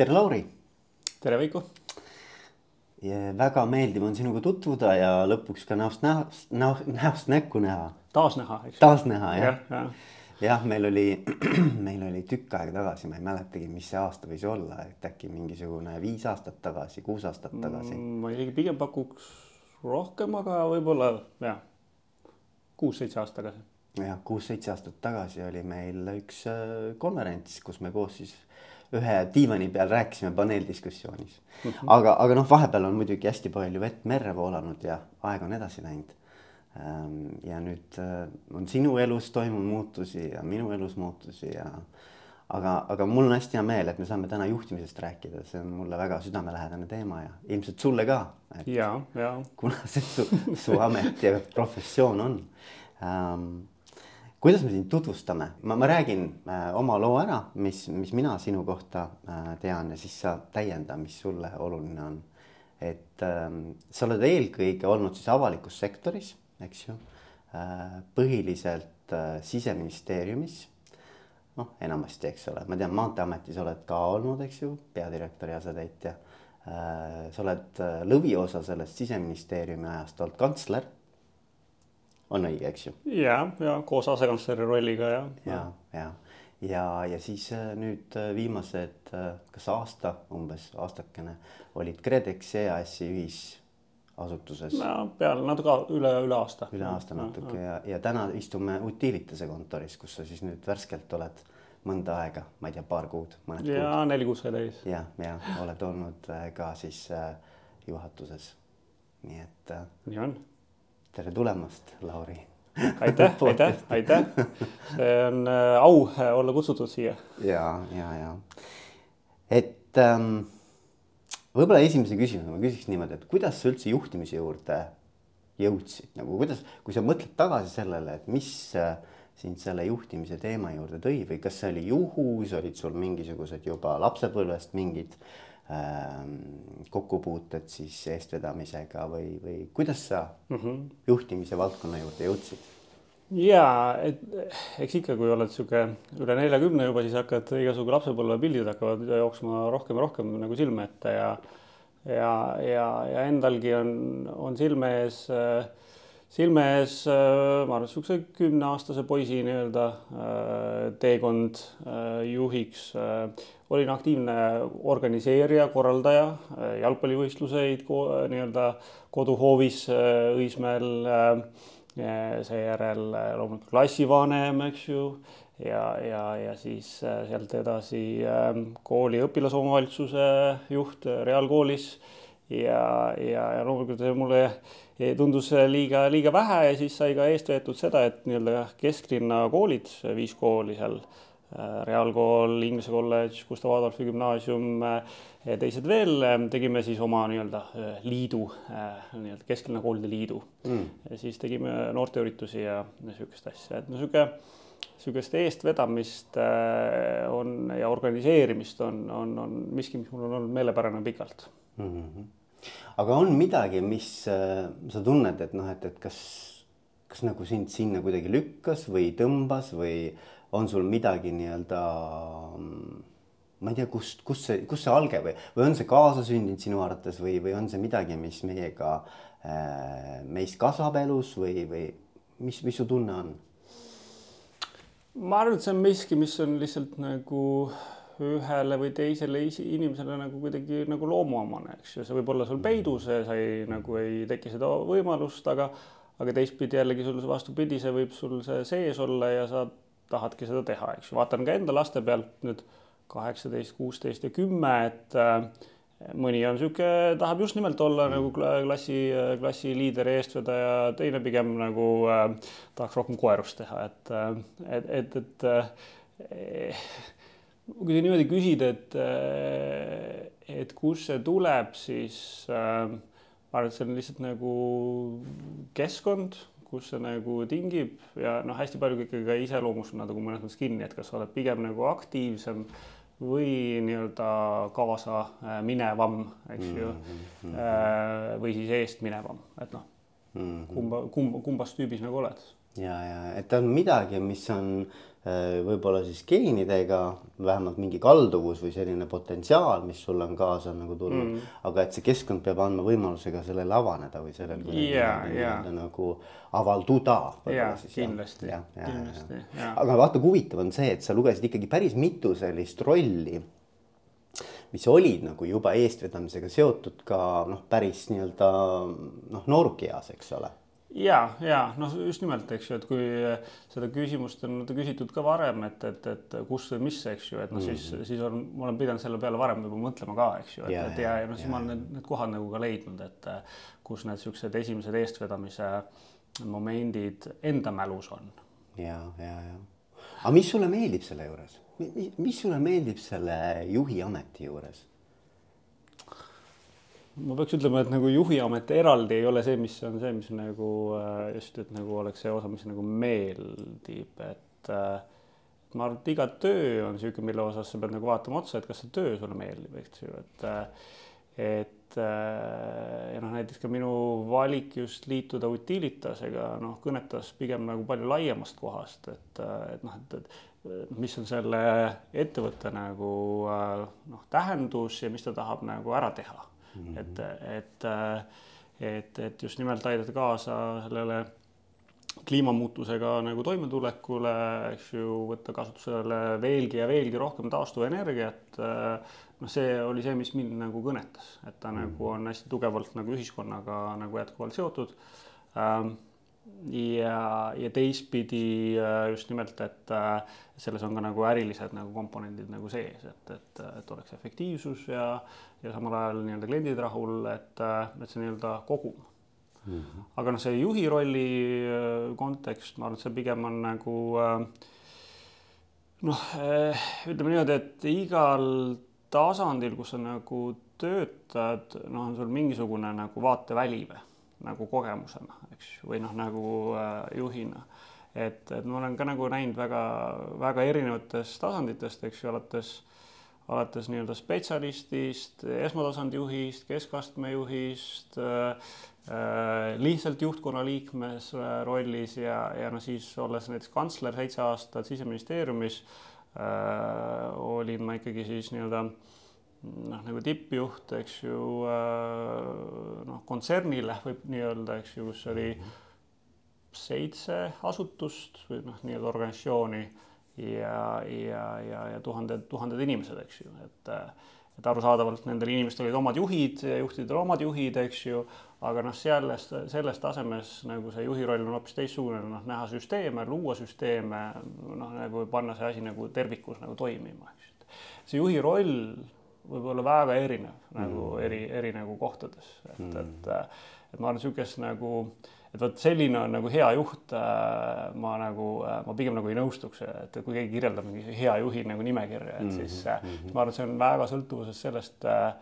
tere, Lauri. tere, Veiko. väga meeldiv on sinuga tutvuda ja lõpuks ka näost näost, näost, näkku näha. taasnäha, eks. taasnäha jah jah, jah. jah, meil oli, meil oli tükk aega tagasi, ma ei mäletagi, mis see aasta võis olla, et äkki mingisugune viis aastat tagasi, kuus aastat tagasi mm,. ma isegi pigem pakuks rohkem, aga võib-olla jah, kuus-seitse aastat tagasi. jah, kuus-seitse aastat tagasi oli meil üks äh, konverents, kus me koos siis ühe diivani peal rääkisime paneeldiskussioonis mm. -hmm. aga, aga noh, vahepeal on muidugi hästi palju vett merre voolanud ja aeg on edasi läinud. Ähm, ja nüüd äh, on sinu elus toimunud muutusi ja minu elus muutusi ja aga, aga mul on hästi hea meel, et me saame täna juhtimisest rääkida, see on mulle väga südamelähedane teema ja ilmselt sulle ka. ja, ja. kuna see su, su amet ja professioon on ähm, kuidas me sind tutvustame, ma, ma räägin äh, oma loo ära, mis, mis mina sinu kohta äh, tean ja siis sa täienda, mis sulle oluline on. et äh, sa oled eelkõige olnud siis avalikus sektoris, eks ju äh,, põhiliselt äh, siseministeeriumis. noh, enamasti, eks ole, ma tean, Maanteeametis oled ka olnud, eks ju, peadirektori asetäitja äh,. sa oled äh, lõviosa sellest siseministeeriumi ajast olnud kantsler on õige, eks ju? ja, ja koos asekantsleri rolliga ja. ja, ja, ja, ja siis äh, nüüd äh, viimased, äh, kas aasta umbes, aastakene olid KredEx EAS-i ühisasutuses. no peale natuke üle, üle aasta. üle aasta natuke ja, ja, ja täna istume Utilitase kontoris, kus sa siis nüüd värskelt oled mõnda aega, ma ei tea, paar kuud, mõned ja, kuud. ja neli kuud sai täis. ja, ja oled olnud ka siis juhatuses. nii et. nii on tere tulemast, Lauri. aitäh aitäh, aitäh. see on äh, au äh, olla kutsutud siia. ja, ja, ja et ähm, võib-olla esimese küsimuse ma küsiks niimoodi, et kuidas sa üldse juhtimise juurde jõudsid, nagu kuidas, kui sa mõtled tagasi sellele, et mis äh, sind selle juhtimise teema juurde tõi või kas see oli juhus, olid sul mingisugused juba lapsepõlvest mingid äh, kokkupuuted siis eestvedamisega või, või kuidas sa mm -hmm. juhtimise valdkonna juurde jõudsid? ja, et eks ikka, kui oled sihuke üle neljakümne juba, siis hakkad igasugu lapsepõlvepildid hakkavad jooksma rohkem ja rohkem nagu silme ette ja ja, ja, ja endalgi on, on silme ees äh, silme ees, äh, ma arvan, niisuguse kümneaastase poisi nii-öelda äh, teekond äh, juhiks. olin aktiivne organiseerija, korraldaja, jalgpallivõistluseid nii-öelda koduhoovis Õismäel. seejärel loomulikult klassivanem, eks ju ja, ja, ja siis sealt edasi kooli õpilasomavalitsuse juht reaalkoolis ja, ja, ja loomulikult mulle tundus liiga, liiga vähe ja siis sai ka eest veetud seda, et nii-öelda kesklinna koolid, viis kooli seal, äh, reaalkool, Inglise kolledž, Gustav Adolfi gümnaasium ja teised veel, äh, tegime siis oma nii-öelda äh, liidu, nii-öelda kesklinna koolide liidu. Mm.. ja siis tegime noorteüritusi ja niisugust asja, et no niisugune niisugust eestvedamist on ja organiseerimist on, on, on miski, mis mul on olnud meelepärane pikalt. Mm. -hmm aga on midagi, mis äh, sa tunned, et noh, et, et kas, kas nagu sind sinna kuidagi lükkas või tõmbas või on sul midagi nii-öelda ma ei tea, kust, kust see, kust see alge või, või on see kaasasündinud sinu arvates või, või on see midagi, mis meiega äh,, meist kasvab elus või, või mis, mis su tunne on? ma arvan, et see on miski, mis on lihtsalt nagu ühele või teisele inimesele nagu kuidagi nagu loomuomane, eks ju, see võib olla sul peidus ja sa ei nagu ei teki seda võimalust, aga aga teistpidi jällegi sul vastupidi, see võib sul see sees olla ja sa tahadki seda teha, eks ju, vaatan ka enda laste pealt nüüd kaheksateist, kuusteist ja kümme, et äh, mõni on niisugune, tahab just nimelt olla mm. nagu klassi, klassi liider ja eestvedaja, teine pigem nagu äh, tahaks rohkem koerust teha, et, äh, et, et, et äh, kui sa niimoodi küsid, et, äh, et kust see tuleb, siis äh, ma arvan, et see on lihtsalt nagu keskkond, kus see nagu tingib ja noh, hästi palju ikkagi ka iseloomustab nagu mõnes mõttes kinni, et kas sa oled pigem nagu aktiivsem või nii-öelda kaasa äh, minevam, eks ju mm. -hmm. või siis eest minevam, et noh mm -hmm., kumba, kumba, kumbas tüübis nagu oled ja, ja et on midagi, mis on äh, võib-olla siis geenidega vähemalt mingi kalduvus või selline potentsiaal, mis sul on kaasa nagu tulnud mm., aga et see keskkond peab andma võimaluse ka sellele avaneda või sellel yeah, yeah. nagu avalduda. jaa, kindlasti, kindlasti. aga vaata, kui huvitav on see, et sa lugesid ikkagi päris mitu sellist rolli mis olid nagu juba eestvedamisega seotud ka noh, päris nii-öelda noh, noorukeas, eks ole ja, ja noh, just nimelt, eks ju, et kui seda küsimust on küsitud ka varem, et, et, et kus või mis, eks ju, et noh, siis mm, -hmm. siis on, ma olen pidanud selle peale varem juba mõtlema ka, eks ju, et, et ja, ja noh, siis ja, ma olen need, need kohad nagu ka leidnud, et kus need siuksed esimesed eestvedamise momendid enda mälus on. ja, ja, ja. aga mis sulle meeldib selle juures, mis sulle meeldib selle juhi ameti juures? Ma peaks ütlema, et nagu juhiamet eraldi ei ole see, mis on see, mis nagu äh, just, et nagu oleks see osa, mis nagu meeldib, et äh, ma arvan, et iga töö on niisugune, mille osas sa pead nagu vaatama otsa, et kas see töö sulle meeldib, eks ju, et äh, et ja noh, näiteks ka minu valik just liituda Utilitasega noh, kõnetas pigem nagu palju laiemast kohast, et, et noh, et, et mis on selle ettevõtte nagu noh, tähendus ja mis ta tahab nagu ära teha mm. -hmm. et, et, et, et just nimelt aidata kaasa sellele kliimamuutusega nagu toimetulekule, eks ju, võtta kasutusele veelgi ja veelgi rohkem taastuvenergiat. noh, see oli see, mis mind nagu kõnetas, et ta mm. nagu on hästi tugevalt nagu ühiskonnaga nagu jätkuvalt seotud ähm, ja, ja teistpidi äh, just nimelt, et äh, selles on ka nagu ärilised nagu komponendid nagu sees, et, et, et oleks efektiivsus ja, ja samal ajal nii-öelda kliendid rahul, et, äh, et see nii-öelda kogum mm. -hmm. aga noh, see juhi rolli kontekst, ma arvan, et see pigem on nagu noh, ütleme niimoodi, et igal tasandil, kus sa nagu töötad, noh, on sul mingisugune nagu vaateväli või nagu kogemusena, eks ju, või noh, nagu äh, juhina. et, et ma olen ka nagu näinud väga-väga erinevatest tasanditest, eks ju, alates, alates nii-öelda spetsialistist, esmatasandi juhist, keskastme juhist äh,, äh, lihtsalt juhtkonna liikmes äh, rollis ja, ja no siis olles näiteks kantsler seitse aastat siseministeeriumis äh,, olin ma ikkagi siis nii-öelda äh, noh, nagu tippjuht, eks ju äh, noh, kontsernile võib nii öelda, eks ju, kus oli seitse asutust või noh, nii-öelda organisatsiooni ja, ja, ja, ja tuhanded, tuhanded inimesed, eks ju, et et arusaadavalt nendel inimestel olid omad juhid ja juhtidel omad juhid, eks ju, aga noh, sellest, selles tasemes nagu see juhi roll on hoopis teistsugune, noh, näha süsteeme, luua süsteeme, noh, nagu panna see asi nagu tervikus nagu toimima, eks ju. see juhi roll võib olla väga erinev nagu mm. eri, eri nagu kohtades, et mm., et, et ma arvan, niisugust nagu, et vot selline on nagu hea juht äh,. ma nagu äh,, ma pigem nagu ei nõustuks, et kui keegi kirjeldab mingi hea juhi nagu nimekirja, et mm -hmm. siis äh, mm -hmm. ma arvan, et see on väga sõltuvuses sellest äh,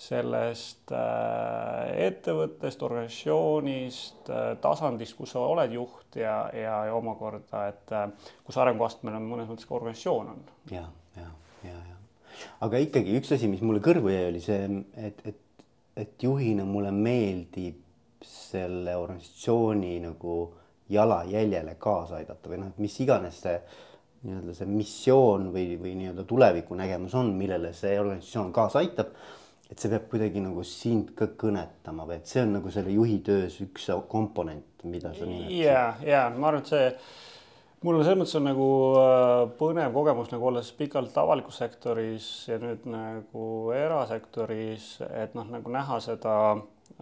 sellest äh, ettevõttest, organisatsioonist äh,, tasandist, kus sa oled juht ja, ja, ja omakorda, et äh, kus arenguastmel on mõnes mõttes ka organisatsioon on. ja, ja, ja, ja aga ikkagi üks asi, mis mulle kõrvu jäi, oli see, et, et, et juhina mulle meeldib selle organisatsiooni nagu jalajäljele kaasa aidata või noh, et mis iganes see nii-öelda see missioon või, või nii-öelda tulevikunägemus on, millele see organisatsioon kaasa aitab. et see peab kuidagi nagu sind ka kõnetama või et see on nagu selle juhi töös üks komponent, mida sa nimetasid. ja, ja ma arvan, et see mul on selles mõttes on nagu äh, põnev kogemus nagu olles pikalt avalikus sektoris ja nüüd nagu erasektoris, et noh, nagu näha seda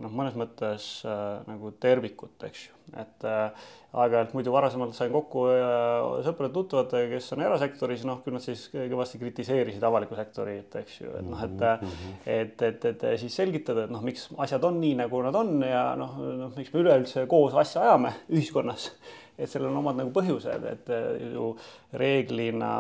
noh, mõnes mõttes äh, nagu tervikut, eks ju, et äh, aeg-ajalt muidu varasemalt sain kokku äh, sõprade-tuttavate, kes on erasektoris, noh, küll nad siis kõvasti kritiseerisid avalikku sektorit, eks ju, et noh, et mm, -hmm. et, et, et, et siis selgitada, et noh, miks asjad on nii, nagu nad on ja noh, noh, miks me üleüldse koos asja ajame ühiskonnas et sellel on omad nagu põhjused, et äh, ju reeglina,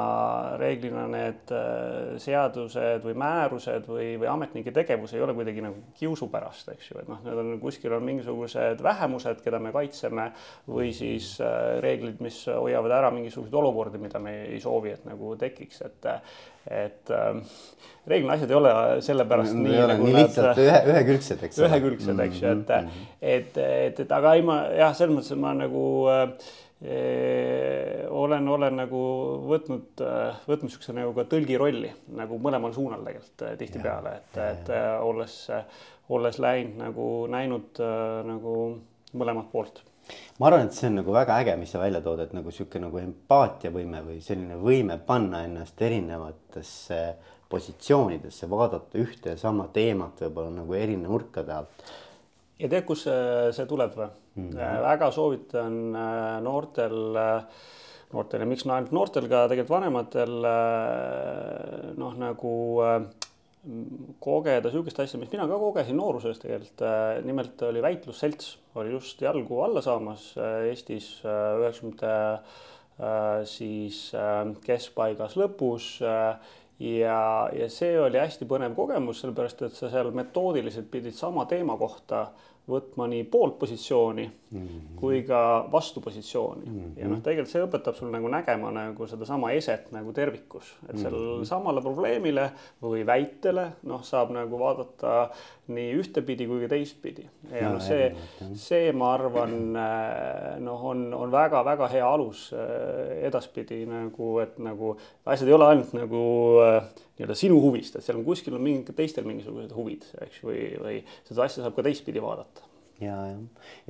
reeglina need äh, seadused või määrused või, või ametnike tegevus ei ole kuidagi nagu kiusu pärast, eks ju, et noh, need on kuskil on mingisugused vähemused, keda me kaitseme või siis äh, reeglid, mis hoiavad ära mingisuguseid olukordi, mida me ei soovi, et nagu tekiks, et et äh, reeglina asjad ei ole sellepärast no, nii nagu nii lihtsalt ühe, ühekülgsed, eks ühekülgsed, eks ju, et mm, -hmm. et, et, et aga ei, ma jah, selles mõttes ma nagu äh, olen, olen nagu võtnud, võtnud niisuguse nagu ka tõlgi rolli nagu mõlemal suunal tegelikult tihtipeale, et, et olles, olles läinud nagu näinud nagu mõlemat poolt ma arvan, et see on nagu väga äge, mis sa välja tood, et nagu sihuke nagu empaatiavõime või selline võime panna ennast erinevatesse positsioonidesse, vaadata ühte ja sama teemat võib-olla nagu eri nurkade alt. ja tead, kust see, see tuleb või mm? -hmm. väga soovitan äh, noortel, äh, noortel ja miks no ainult noortel, ka tegelikult vanematel noh, nagu kogeda niisugust asja, mis mina ka kogesin nooruses tegelikult. nimelt oli väitlusselts, oli just jalgu alla saamas Eestis üheksakümnendate siis keskpaigas lõpus ja, ja see oli hästi põnev kogemus, sellepärast et sa seal metoodiliselt pidid sama teema kohta võtma nii pooltpositsiooni mm -hmm. kui ka vastupositsiooni mm -hmm. ja noh, tegelikult see õpetab sul nagu nägema nagu sedasama eset nagu tervikus, et seal mm -hmm. samale probleemile või väitele noh, saab nagu vaadata nii ühtepidi kui ka teistpidi ja no, noh, see, see, ma arvan, äh, noh, on, on väga-väga hea alus äh, edaspidi nagu, et nagu asjad ei ole ainult nagu äh, nii-öelda sinu huvist, et seal on kuskil on mingi teistel mingisugused huvid, eks või, või seda asja saab ka teistpidi vaadata. ja, ja,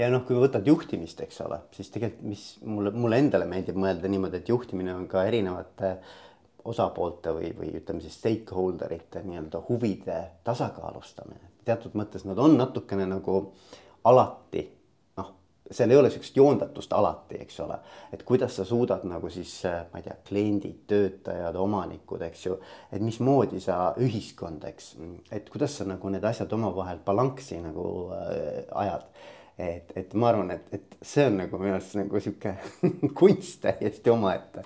ja noh, kui võtad juhtimist, eks ole, siis tegelikult, mis mulle, mulle endale meeldib mõelda niimoodi, et juhtimine on ka erinevate osapoolte või, või ütleme siis stakeholder ite nii-öelda huvide tasakaalustamine. Teatud mõttes nad on natukene nagu alati seal ei ole sihukest joondatust alati, eks ole, et kuidas sa suudad nagu siis, ma ei tea, kliendid, töötajad, omanikud, eks ju, et mismoodi sa ühiskond, eks, et kuidas sa nagu need asjad omavahel balanssi nagu äh, ajad. et, et ma arvan, et, et see on nagu minu arust nagu sihuke kunst täiesti omaette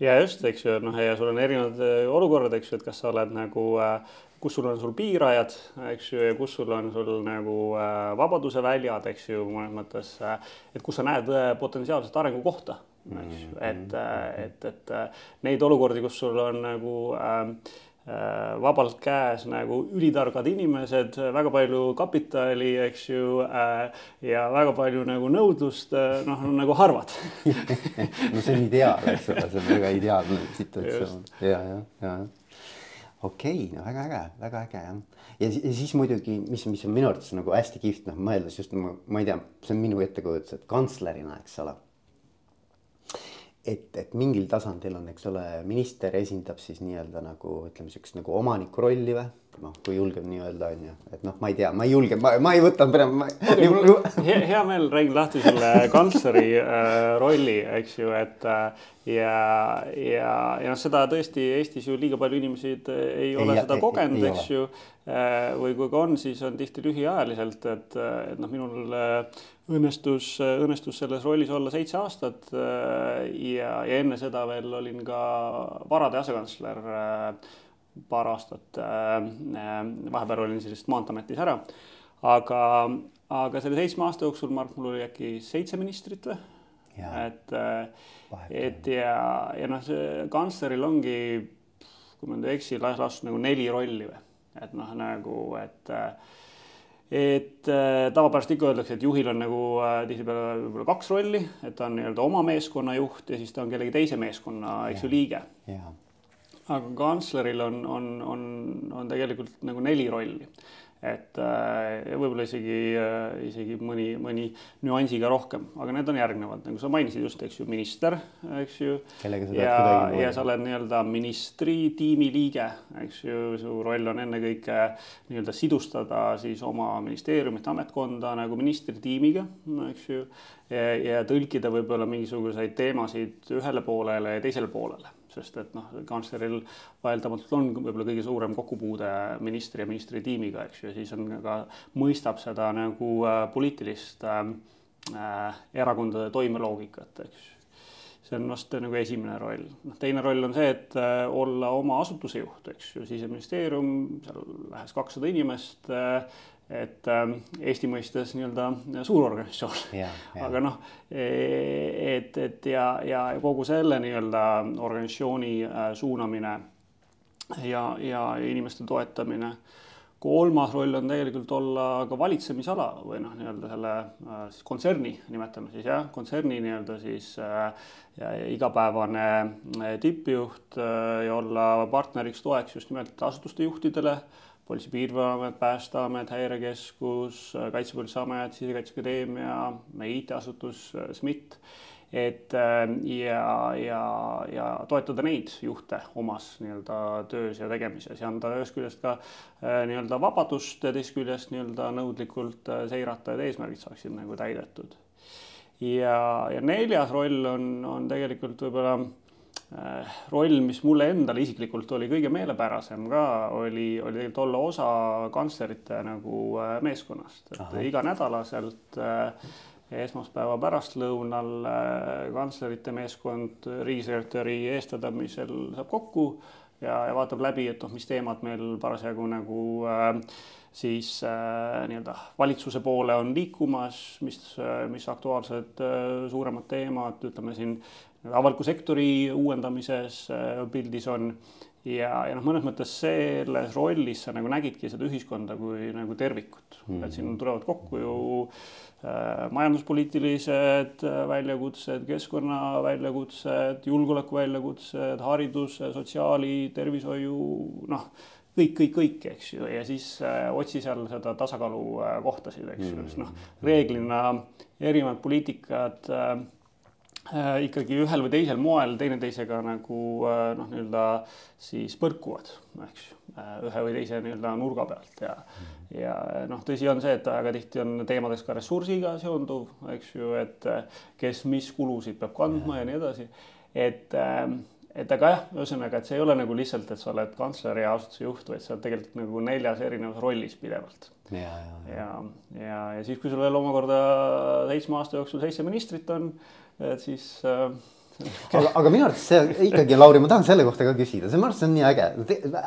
ja just, eks ju, noh, ja sul on erinevad äh, olukorrad, eks ju, et kas sa oled nagu äh, kus sul on sul piirajad, eks ju, ja kus sul on sul nagu äh, vabaduse väljad, eks ju, mõnes mõttes äh,, et kus sa näed äh, potentsiaalset arengukohta, eks ju, et äh,, et, et äh, neid olukordi, kus sul on nagu äh, vabalt käes nagu ülitargad inimesed, väga palju kapitali, eks ju äh,, ja väga palju nagu nõudlust, noh, nagu harvad. No see on ideaal, eks ole, see on väga ideaalne situatsioon. Ja, ja, ja okei okay,, no väga äge, väga äge jah. ja, siis muidugi, mis, mis on minu arvates nagu hästi kihvt, noh mõeldes just ma, ma ei tea, see on minu ettekujutus, et kantslerina, eks ole. et, et mingil tasandil on, eks ole, minister esindab siis nii-öelda nagu ütleme, siukest nagu omaniku rolli või noh, kui julgeb nii öelda, on ju, et noh, ma ei tea, ma ei julge, ma, ma ei võta praegu ma... hea, hea meel räägin lahti selle kantsleri äh, rolli, eks ju, et äh, ja, ja, ja noh, seda tõesti Eestis ju liiga palju inimesi ei ole ei, seda kogenud, eks ju äh,. või kui ka on, siis on tihti lühiajaliselt, et, et noh, minul äh, õnnestus, õnnestus selles rollis olla seitse aastat äh, ja, ja enne seda veel olin ka varade asekantsler äh, paar aastat äh, äh,. vahepeal olin siis Maanteeametis ära. aga, aga selle seitsme aasta jooksul ma arvan, mul oli äkki seitse ministrit või? et, äh, et ja, ja noh, see kantsleril ongi, kui ma nüüd ei eksi, laastus nagu neli rolli või, et noh, nagu, et et tavapäraselt ikka öeldakse, et juhil on nagu tihtipeale võib-olla kaks rolli, et ta on nii-öelda oma meeskonna juht ja siis ta on kellegi teise meeskonna, eks ju, liige aga kantsleril on, on, on, on tegelikult nagu neli rolli. et äh, võib-olla isegi, äh, isegi mõni, mõni nüansiga rohkem, aga need on järgnevad, nagu sa mainisid just, eks ju, minister, eks ju. ja, ja sa oled nii-öelda ministri tiimi liige, eks ju, su roll on ennekõike nii-öelda sidustada siis oma ministeeriumit, ametkonda nagu ministri tiimiga, eks ju. ja, ja tõlkida võib-olla mingisuguseid teemasid ühele poolele ja teisele poolele sest et noh, kantsleril vaieldamatult on võib-olla kõige suurem kokkupuude ministri ja ministri tiimiga, eks ju, ja siis on ka, mõistab seda nagu äh, poliitilist äh, äh erakondade toimeloogikat, eks see on vast nagu esimene roll. noh, teine roll on see, et äh, olla oma asutuse juht, eks ju, siseministeerium, seal lähes kakssada inimest äh,, et äh, Eesti mõistes nii-öelda suur organisatsioon. aga noh, e, et, et ja, ja kogu selle nii-öelda organisatsiooni äh, suunamine ja, ja inimeste toetamine kolmas roll on tegelikult olla ka valitsemisala või noh, nii-öelda selle äh, siis kontserni, nimetame siis jah, kontserni nii-öelda siis äh, igapäevane äh, tippjuht ja olla partneriks, toeks just nimelt asutuste juhtidele Politsei- ja Piirivalveamet, Päästeamet, Häirekeskus, Kaitsepolitseiamet, Sisekaitseakadeemia, meie IT-asutus SMIT et äh, ja, ja, ja toetada neid juhte omas nii-öelda töös ja tegemises ja anda ühest küljest ka äh, nii-öelda vabadust ja teisest küljest nii-öelda nõudlikult äh, seirata, et eesmärgid saaksid nagu täidetud. ja, ja neljas roll on, on tegelikult võib-olla roll, mis mulle endale isiklikult oli kõige meelepärasem ka, oli, oli tegelikult olla osa kantslerite nagu meeskonnast, et Aha. iganädalaselt äh, esmaspäeva pärastlõunal äh, kantslerite meeskond riigisekretäri eestvedamisel saab kokku ja, ja vaatab läbi, et noh, mis teemad meil parasjagu nagu äh, siis äh, nii-öelda valitsuse poole on liikumas, mis äh,, mis aktuaalsed äh, suuremad teemad, ütleme siin avaliku sektori uuendamises äh, pildis on ja, ja noh, mõnes mõttes selles rollis sa nagu nägidki seda ühiskonda kui nagu tervikut mm, -hmm. et siin tulevad kokku ju äh, majanduspoliitilised äh, väljakutsed, keskkonna väljakutsed, julgeoleku väljakutsed, hariduse, sotsiaali, tervishoiu, noh, kõik, kõik, kõik, eks ju, ja siis äh, otsi seal seda tasakaalu äh, kohtasid, eks ju mm -hmm., noh, reeglina erinevad poliitikad Äh, ikkagi ühel või teisel moel teineteisega nagu äh, noh, nii-öelda siis põrkuvad, eks ju, äh, ühe või teise nii-öelda nurga pealt ja ja noh, tõsi on see, et väga tihti on teemadeks ka ressursiga seonduv, eks ju, et kes mis kulusid peab kandma ja nii edasi. et, et aga jah, ühesõnaga, et see ei ole nagu lihtsalt, et sa oled kantsler ja asutuse juht, vaid sa oled tegelikult nagu neljas erinevas rollis pidevalt. ja, ja, ja, ja, ja, ja siis, kui sul veel omakorda seitsme aasta jooksul seitse ministrit on et siis äh, aga, aga minu arvates see ikkagi, Lauri, ma tahan selle kohta ka küsida, see minu arust on nii äge,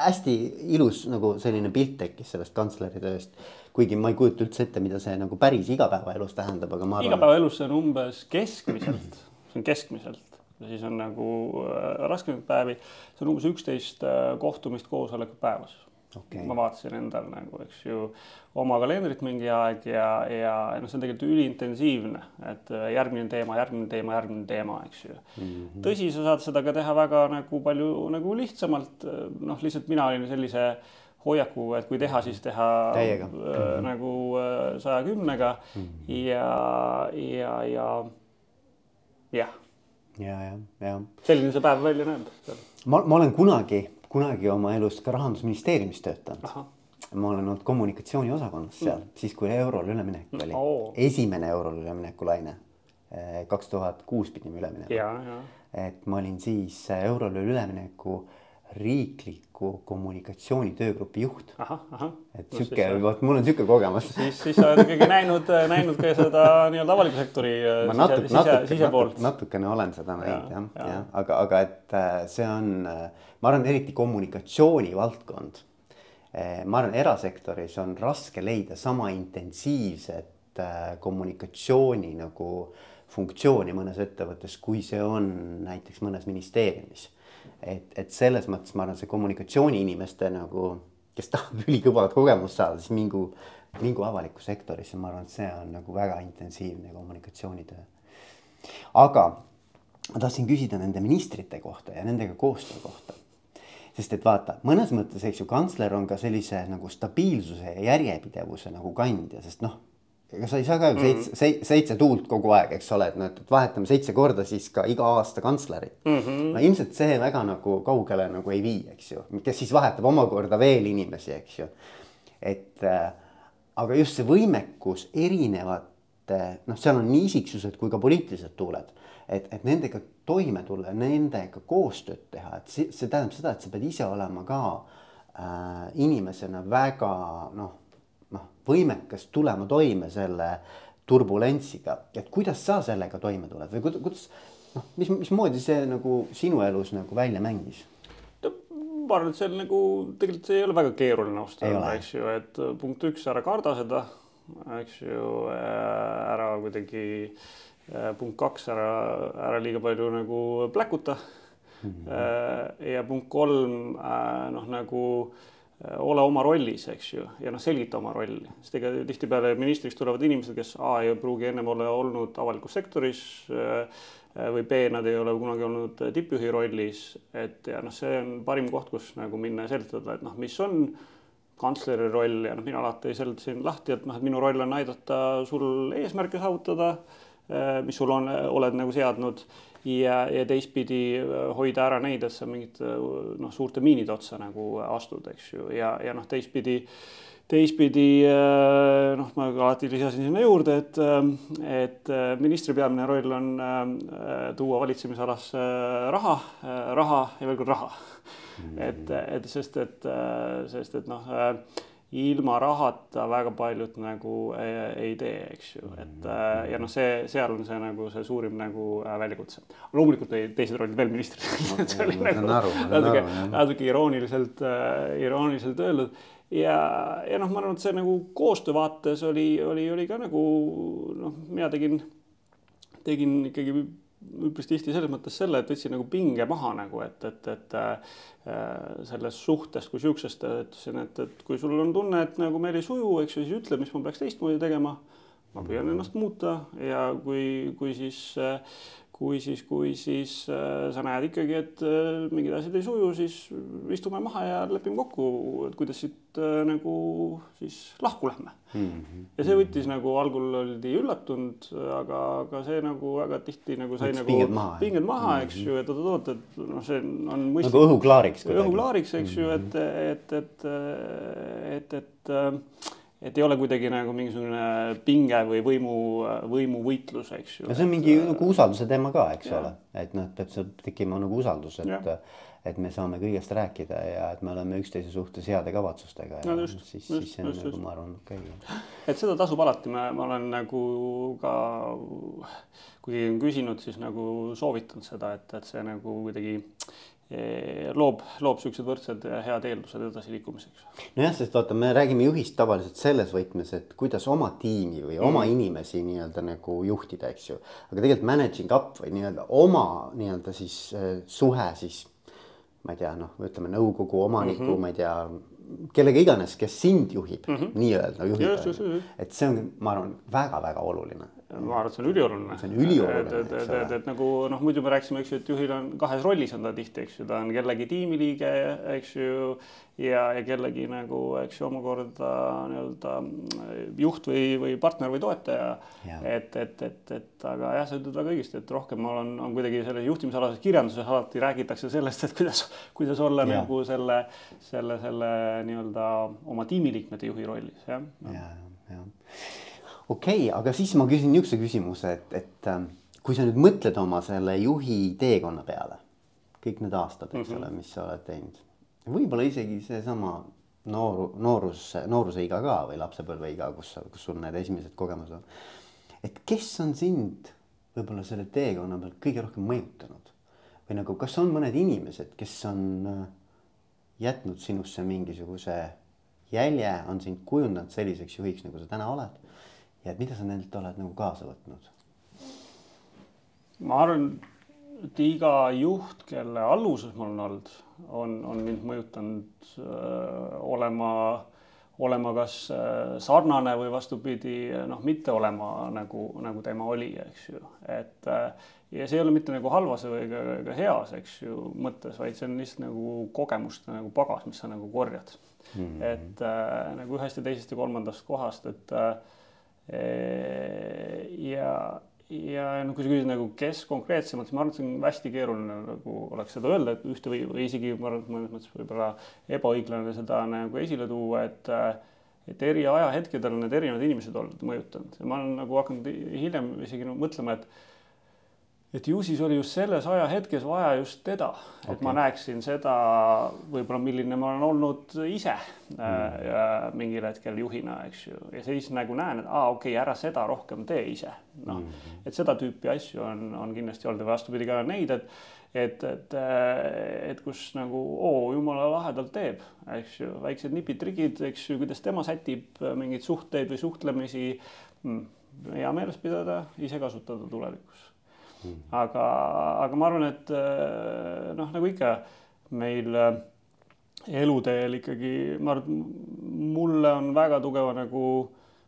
hästi ilus nagu selline pilt tekkis sellest kantsleri tööst. kuigi ma ei kujuta üldse ette, mida see nagu päris igapäevaelus tähendab, aga ma arvan. igapäevaelus see on umbes keskmiselt, see on keskmiselt ja siis on nagu äh, raskemaid päevi, see on umbes üksteist äh, kohtumist, koosolekut päevas okay.. ma vaatasin endal nagu, eks ju, oma kalendrit mingi aeg ja, ja noh, see on tegelikult üliintensiivne, et äh, järgmine teema, järgmine teema, järgmine teema, eks ju mm. -hmm. tõsi, sa saad seda ka teha väga nagu palju nagu lihtsamalt, noh, lihtsalt mina olin sellise hoiaku, et kui teha, siis teha Täiega. äh, mm -hmm. nagu äh, saja kümnega mm -hmm. ja, ja, ja jah. ja, ja, ja. selline see päev välja näeb. ma, ma olen kunagi kunagi oma elus ka rahandusministeeriumis töötanud. ma olen olnud kommunikatsiooniosakonnas seal mm., siis kui eurole üleminek oli oh., esimene eurole ülemineku laine. Eh, kaks tuhat kuus pidime üle minema. et ma olin siis eurole ülemineku riikliku kommunikatsiooni töögrupi juht. et sihuke, vot mul on sihuke kogemus. siis, siis sa oled ikkagi näinud, näinud ka seda nii-öelda avaliku sektori ma natuke, natuke, natuke, natukene olen seda näinud jah, jah, ja. aga, aga et äh, see on, äh, ma arvan, eriti kommunikatsiooni valdkond. Äh, ma arvan, erasektoris on raske leida sama intensiivset kommunikatsiooni nagu funktsiooni mõnes ettevõttes, kui see on näiteks mõnes ministeeriumis et, et selles mõttes ma arvan, see kommunikatsiooniinimeste nagu, kes tahab ülikõvat kogemust saada, siis mingu, mingu avalikku sektorisse, ma arvan, et see on nagu väga intensiivne kommunikatsioonitöö. aga ma tahtsin küsida nende ministrite kohta ja nendega koostöö kohta sest et vaata, mõnes mõttes, eks ju, kantsler on ka sellise nagu stabiilsuse ja järjepidevuse nagu kandja, sest noh ega sa ei saa ka ju seitse mm, -hmm. seitse tuult kogu aeg, eks ole, et noh, et vahetame seitse korda siis ka iga aasta kantslerit mm. -hmm. no ilmselt see väga nagu kaugele nagu ei vii, eks ju, kes siis vahetab omakorda veel inimesi, eks ju. et äh, aga just see võimekus erinevate, noh, seal on nii isiksused kui ka poliitilised tuuled, et, et nendega toime tulla, nendega koostööd teha, et see, see tähendab seda, et sa pead ise olema ka äh, inimesena väga noh noh, võimekas tulema toime selle turbulentsiga, et kuidas sa sellega toime tuled või kuidas noh, mis, mismoodi see nagu sinu elus nagu välja mängis? ma arvan, et see on nagu tegelikult see ei ole väga keeruline ausalt öelda, eks ju, et äh, punkt üks, ära karda seda, eks ju, äh, ära kuidagi äh, punkt kaks, ära, ära liiga palju nagu pläkuta mm. -hmm. ja punkt kolm, noh nagu ole oma rollis, eks ju, ja noh, selgita oma rolli, sest ega tihtipeale ministriks tulevad inimesed, kes A ei pruugi ennem olla olnud avalikus sektoris või B, nad ei ole kunagi olnud tippjuhi rollis, et ja noh, see on parim koht, kus nagu minna ja seletada, et noh, mis on kantsleri roll ja noh, mina alati seletasin lahti, et noh, et minu roll on aidata sul eesmärke saavutada, mis sul on, oled nagu seadnud ja, ja teistpidi äh, hoida ära neid, et sa mingit äh, noh, suurte miinide otsa nagu astud, eks ju, ja, ja noh, teistpidi teistpidi äh, noh, ma alati lisasin sinna juurde, et, et ministri peamine roll on tuua valitsemisalasse raha, raha ja veel kord raha. et, et sest, et, sest et noh ilma rahata väga paljud nagu ei, ei tee, eks ju, et äh, ja noh, see, seal on see nagu see suurim nagu äh, väljakutse. loomulikult oli teised rollid veel ministril see oli nagu natuke, natuke irooniliselt irooniliselt öeldud. Ja, ja noh, ma arvan, et see nagu koostöö vaates oli, oli, oli ka nagu noh, mina tegin, tegin ikkagi üpris tihti selles mõttes selle, et võtsin nagu pinge maha nagu, et, et, et äh, sellest suhtest kui siuksest, ütlesin, et, et kui sul on tunne, et nagu meil ei suju, eks ju, siis ütle, mis ma peaks teistmoodi tegema. ma püüan ennast muuta ja kui, kui siis äh, kui siis, kui siis äh, sa näed ikkagi, et äh, mingid asjad ei suju, siis istume maha ja lepime kokku, et kuidas siit äh, nagu siis lahku lähme mm. -hmm. ja see võttis nagu algul oldi üllatunud, aga, aga see nagu väga tihti nagu sai nagu pinged maha, pinged maha, eks ju, et oot-oot, et noh, see on mõistlik. nagu õhuklaariks. õhuklaariks, eks ju, et, et, et, et, et, et et ei ole kuidagi nagu mingisugune pinge või võimu, võimuvõitlus, eks ju. no see on mingi et, nagu usalduse teema ka, eks ja. ole, et noh, peab seal tekkima nagu usaldus, et, et me saame kõigest rääkida ja et me oleme üksteise suhtes heade kavatsustega ja no, just, siis, siis see on just, nagu just. ma arvan okei okay.. et seda tasub alati, ma, ma olen nagu ka, kui keegi on küsinud, siis nagu soovitanud seda, et, et see nagu kuidagi loob, loob niisugused võrdsed ja head eeldused edasiliikumiseks. nojah, sest vaata, me räägime juhist tavaliselt selles võtmes, et kuidas oma tiimi või mm. oma inimesi nii-öelda nagu juhtida, eks ju. aga tegelikult managing up või nii-öelda oma nii-öelda siis äh, suhe siis ma ei tea, noh, ütleme nõukogu omaniku mm, -hmm. ma ei tea, kellega iganes, kes sind juhib mm -hmm. nii-öelda juhib. et see on, ma arvan, väga-väga oluline ma arvan, et see on ülioluline. see on ülioluline. et, et, et, et, nagu noh, muidu me rääkisime, eks ju, et juhil on kahes rollis on ta tihti, eks ju, ta on kellegi tiimiliige, eks ju. ja, ja kellegi nagu, eks ju, omakorda nii-öelda juht või, või partner või toetaja. et, et, et, et aga jah, sa ütled väga õigesti, et rohkem ma olen, on kuidagi selles juhtimisalases kirjanduses alati räägitakse sellest, et kuidas, kuidas olla ja. nagu selle, selle, selle nii-öelda oma tiimiliikmete juhi rollis, jah. ja, ja, ja okei okay,, aga siis ma küsin niisuguse küsimuse, et, et ähm, kui sa nüüd mõtled oma selle juhi teekonna peale, kõik need aastad, eks mm -hmm. ole, mis sa oled teinud, võib-olla isegi seesama nooru, noorus, nooruseiga ka või lapsepõlveiga, kus, kus sul need esimesed kogemused on. et kes on sind võib-olla selle teekonna peal kõige rohkem mõjutanud või nagu, kas on mõned inimesed, kes on äh, jätnud sinusse mingisuguse jälje, on sind kujundanud selliseks juhiks, nagu sa täna oled ja et mida sa nendelt oled nagu kaasa võtnud? ma arvan, et iga juht, kelle alluses ma olen olnud, on, on mind mõjutanud öö, äh, olema, olema kas äh, sarnane või vastupidi, noh, mitte olema nagu, nagu tema oli, eks ju, et äh, ja see ei ole mitte nagu halvas või ka, ka heas, eks ju, mõttes, vaid see on lihtsalt nagu kogemuste nagu pagas, mis sa nagu korjad mm. -hmm. et äh, nagu ühest ja teisest ja kolmandast kohast, et äh, ja, ja no kui sa küsid nagu, kes konkreetsemalt, siis ma arvan, et see on hästi keeruline nagu oleks seda öelda, et ühte või, või isegi ma arvan, et mõnes mõttes võib-olla ebaõiglane seda nagu esile tuua, et et eri ajahetkedel on need erinevad inimesed olnud mõjutanud. Ja ma olen nagu hakanud hiljem isegi no, mõtlema, et et ju siis oli just selles ajahetkes vaja just teda okay., et ma näeksin seda võib-olla, milline ma olen olnud ise mm. äh, mingil hetkel juhina, eks ju, ja siis nagu näen, et aa, okei okay,, ära seda rohkem tee ise. noh mm et seda tüüpi asju on, on kindlasti olnud ja vastupidi ka neid, et et, et, et kus nagu oo, jumala lahedalt teeb, eks ju, väiksed nipid-trigid, eks ju, kuidas tema sätib mingeid suhteid või suhtlemisi mm,. hea meeles pidada, ise kasutada tulevikus. Aga, aga ma arvan, et äh, noh, nagu ikka meil äh, eluteel ikkagi, ma arvan, mulle on väga tugeva nagu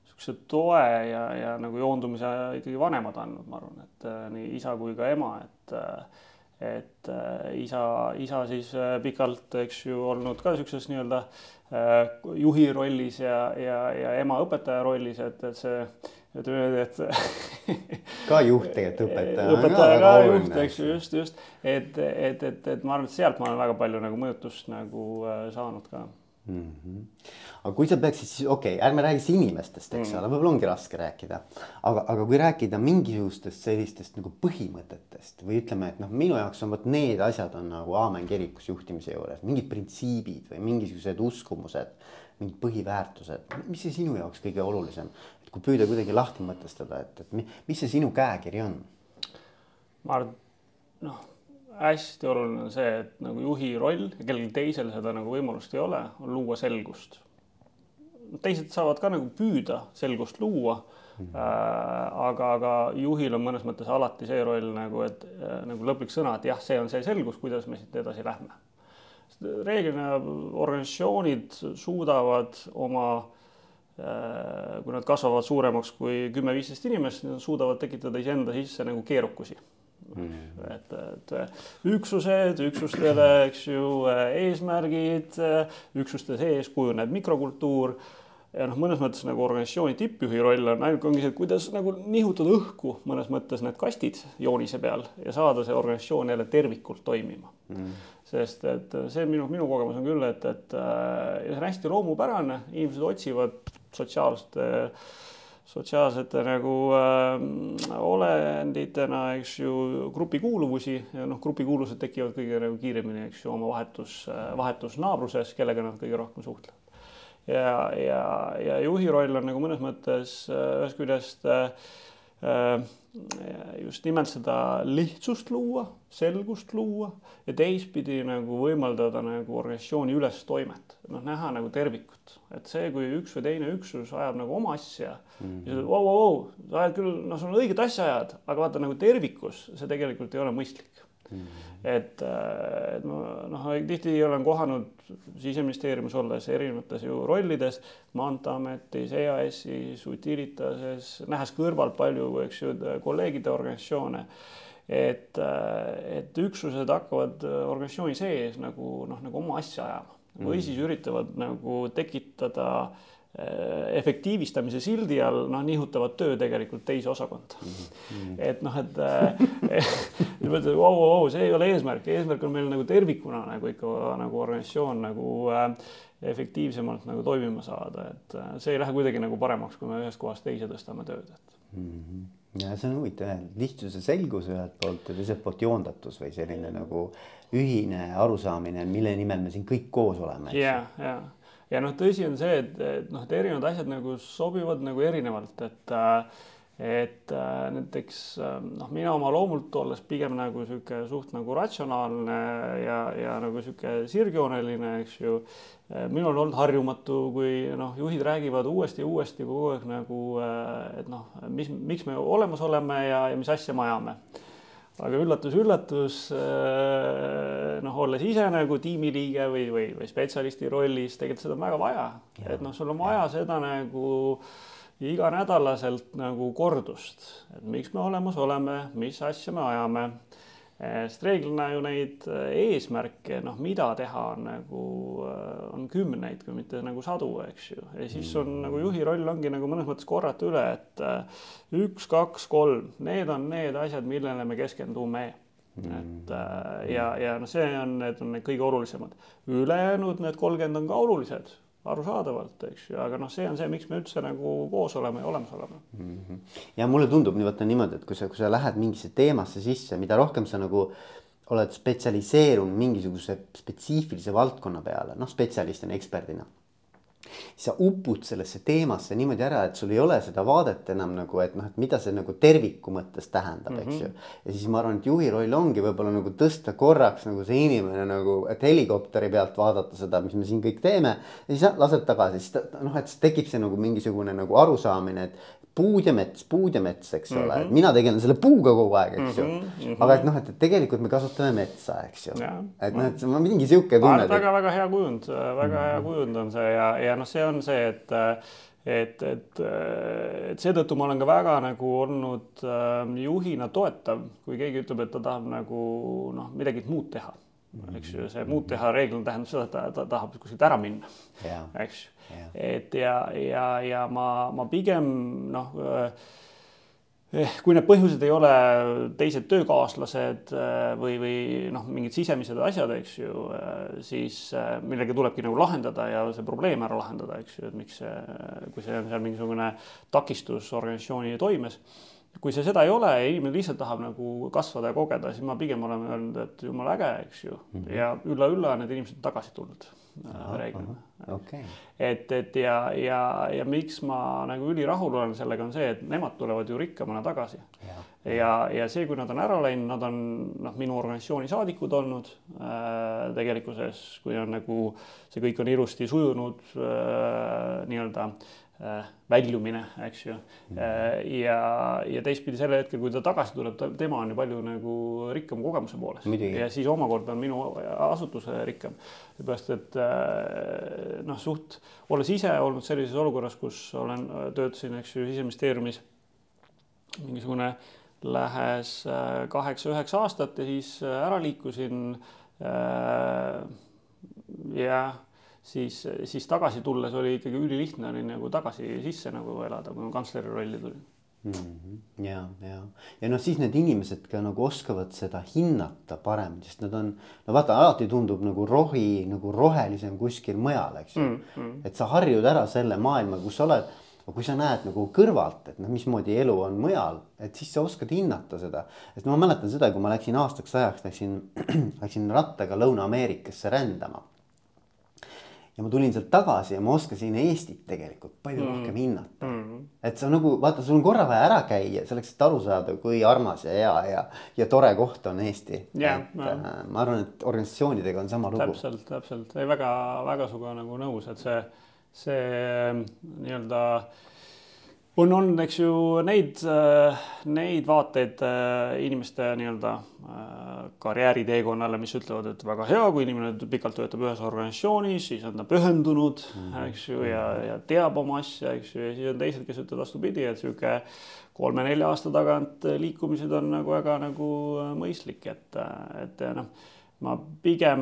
niisuguse toe ja, ja nagu joondumise ikkagi vanemad andnud, ma arvan, et äh, nii isa kui ka ema, et et isa, isa siis pikalt, eks ju, olnud ka niisuguses nii-öelda juhi rollis ja, ja, ja ema õpetaja rollis, et, et see niimoodi, et ka juht tegelikult õpetaja. õpetaja ka juht, eks ju, just, just, et, et, et, et ma arvan, et sealt ma olen väga palju nagu mõjutust nagu äh, saanud ka mm. -hmm. aga kui sa peaksid siis, okei okay,, ärme räägi siis inimestest, eks mm. ole võib-olla ongi raske rääkida. aga, aga kui rääkida mingisugustest sellistest nagu põhimõtetest või ütleme, et noh, minu jaoks on vot need asjad on nagu aamen kirikus juhtimise juures, mingid printsiibid või mingisugused uskumused, mingid põhiväärtused, mis see sinu jaoks kõige olulisem, kui püüda kuidagi lahti mõtestada, et, et mis see sinu käekiri on? ma arvan, noh, hästi oluline on see, et nagu juhi roll ja kellelgi teisel seda nagu võimalust ei ole, on luua selgust. teised saavad ka nagu püüda selgust luua mm. -hmm. Äh, aga, aga juhil on mõnes mõttes alati see roll nagu, et äh, nagu lõplik sõna, et jah, see on see selgus, kuidas me siit edasi lähme. reeglina organisatsioonid suudavad oma Äh, kui nad kasvavad suuremaks kui kümme-viisteist inimest, nad suudavad tekitada iseenda sisse nagu keerukusi. Mm. et, et üksused, üksustele, eks ju, eesmärgid, üksuste sees kujuneb mikrokultuur. Ja noh, mõnes mõttes nagu organisatsiooni tippjuhi roll on ainuke ongi see, et kuidas nagu nihutada õhku mõnes mõttes need kastid joonise peal ja saada see organisatsioon jälle tervikult toimima. Mm. Sest et see minu, minu kogemus on küll, et, et äh, see on hästi loomupärane, inimesed otsivad sotsiaalsete, sotsiaalsete nagu äh, olenditena, eks ju, grupikuuluvusi ja noh, grupikuuluvused tekivad kõige nagu kiiremini, eks ju, oma vahetus, vahetus naabruses, kellega nad kõige rohkem suhtlevad. ja, ja, ja juhi roll on nagu mõnes mõttes äh, ühest küljest äh, Äh, just nimelt seda lihtsust luua, selgust luua ja teistpidi nagu võimaldada nagu organisatsiooni ülestoimet, noh, näha nagu tervikut, et see, kui üks või teine üksus ajab nagu oma asja mm -hmm. ja sa ütled, vau, vau, vau, sa ajad küll, noh, sul on õiget asja ajad, aga vaata nagu tervikus see tegelikult ei ole mõistlik mm. -hmm. et, äh, et ma noh, tihti olen kohanud siseministeeriumis olles erinevates ju rollides, Maanteeametis, EAS-is, Utilitases, nähes kõrvalt palju, eks ju, kolleegide organisatsioone. Et, äh, et üksused hakkavad organisatsiooni sees nagu noh, nagu oma asja ajama või mm. siis üritavad nagu tekitada äh, Äh, efektiivistamise sildi all noh, nihutavad töö tegelikult teise osakonda mm. -hmm. et noh, et äh, mõtled, vau, vau, see ei ole eesmärk, eesmärk on meil nagu tervikuna nagu ikka nagu organisatsioon nagu äh, efektiivsemalt nagu toimima saada, et äh, see ei lähe kuidagi nagu paremaks, kui me ühest kohast teise tõstame tööd, et mm. -hmm ja see on huvitav jah, lihtsuse selgus ühelt poolt ja teiselt poolt joondatus või selline nagu ühine arusaamine, mille nimel me siin kõik koos oleme. ja, ja ja noh, tõsi on see, et, et noh, et erinevad asjad nagu sobivad nagu erinevalt, et et näiteks noh, mina oma loomult olles pigem nagu sihuke suht nagu ratsionaalne ja, ja nagu sihuke sirgjooneline, eks ju. Minul on olnud harjumatu, kui noh, juhid räägivad uuesti ja uuesti kogu aeg nagu, et noh, mis, miks me olemas oleme ja, ja mis asja me ajame. Aga üllatus-üllatus, äh, noh, olles ise nagu tiimiliige või, või, või spetsialisti rollis, tegelikult seda on väga vaja. et noh, sul on vaja seda nagu iganädalaselt nagu kordust, et miks me olemas oleme, mis asja me ajame sest reeglina ju neid eh, eesmärke, noh, mida teha on nagu, eh, on kümneid, kui mitte nagu sadu, eks ju. ja siis on mm. nagu juhi roll ongi nagu mõnes mõttes korrata üle, et üks, kaks, kolm, need on need asjad, millele me keskendume et ja, ja noh, see on, need on need kõige olulisemad. ülejäänud need kolmkümmend on ka olulised arusaadavalt, eks ju, aga noh, see on see, miks me üldse nagu koos oleme ja olemas oleme mm. -hmm. ja mulle tundub nii vaata niimoodi, et kui sa, kui sa lähed mingisse teemasse sisse, mida rohkem sa nagu oled spetsialiseerunud mingisuguse spetsiifilise valdkonna peale, noh, spetsialistina, eksperdina sa upud sellesse teemasse niimoodi ära, et sul ei ole seda vaadet enam nagu, et noh, et mida see nagu terviku mõttes tähendab mm, -hmm. eks ju. Mhm. ja siis ma arvan, et juhi roll ongi võib-olla nagu tõsta korraks nagu see inimene nagu, et helikopteri pealt vaadata seda, mis me siin kõik teeme. ja siis lased tagasi, siis noh, et tekib see nagu mingisugune nagu arusaamine, et puud ja mets, puud ja mets, eks Mhm. ole mm, -hmm. mina tegelen selle puuga kogu aeg, eks ju mm. -hmm. aga et noh, et, tegelikult me kasutame metsa, eks ju. et noh, et on mingi sihuke tunne. väga-väga hea kujund, väga hea kujund on see ja, ja noh, see on see, et et, et, et seetõttu ma olen ka väga nagu olnud äh, juhina toetav, kui keegi ütleb, et ta tahab nagu noh, midagi muud teha eks ju, see muud teha reeglina tähendab seda, et ta, ta tahab kuskilt ära minna, eks ju. Et ja, ja, ja ma, ma pigem noh eh, kui need põhjused ei ole teised töökaaslased või, või noh, mingid sisemised asjad, eks ju, siis millega tulebki nagu lahendada ja see probleem ära lahendada, eks ju, et miks see, kui see on seal mingisugune takistus organisatsiooni toimes kui see seda ei ole ja inimene lihtsalt tahab nagu kasvada ja kogeda, siis ma pigem olen öelnud, et jumala äge, eks ju mm. -hmm. ja ülla-ülla need inimesed on tagasi tulnud reeglina. Okay. et, et ja, ja, ja miks ma nagu ülirahul olen sellega, on see, et nemad tulevad ju rikkamana tagasi. ja, ja, ja see, kui nad on ära läinud, nad on noh, minu organisatsiooni saadikud olnud äh, tegelikkuses, kui on nagu see kõik on ilusti sujunud äh, nii-öelda äh, Äh, väljumine, eks ju. Äh, ja, ja teistpidi sellel hetkel, kui ta tagasi tuleb, tema on ju palju nagu rikkam kogemuse poolest ja siis omakorda on minu asutus rikkam. seepärast, et äh, noh, suht olles ise olnud sellises olukorras, kus olen, töötasin, eks ju, siseministeeriumis mingisugune lähes kaheksa-üheksa aastat ja siis ära liikusin. jah siis, siis tagasi tulles oli ikkagi ülilihtne oli nagu tagasi sisse nagu elada, kui ma kantsleri rolli tulin mm. -hmm. ja, ja, ja noh, siis need inimesed ka nagu oskavad seda hinnata paremini, sest nad on, no vaata, alati tundub nagu rohi nagu rohelisem kuskil mujal, eks ju mm. -hmm. et sa harjud ära selle maailma, kus sa oled. aga kui sa näed nagu kõrvalt, et noh, mismoodi elu on mujal, et siis sa oskad hinnata seda. et ma mäletan seda, kui ma läksin aastaks ajaks, läksin, läksin rattaga Lõuna-Ameerikasse rändama ja ma tulin sealt tagasi ja ma oskasin Eestit tegelikult palju mm. rohkem hinnata mm.. et see on nagu vaata, sul on korra vaja ära käia selleks, et aru saada, kui armas ja hea ja, ja tore koht on Eesti yeah,. et yeah. äh, ma arvan, et organisatsioonidega on sama lugu. täpselt, täpselt, ei väga-väga sinuga nagu nõus, et see, see nii-öelda äh, on olnud, eks ju, neid, äh, neid vaateid äh, inimeste nii-öelda äh, karjääriteekonnale, mis ütlevad, et väga hea, kui inimene pikalt töötab ühes organisatsioonis, siis on ta pühendunud mm, -hmm. eks ju, ja, ja teab oma asja, eks ju, ja siis on teised, kes ütlevad vastupidi, et sihuke kolme-nelja aasta tagant liikumised on nagu väga nagu mõistlik, et, et noh ma pigem,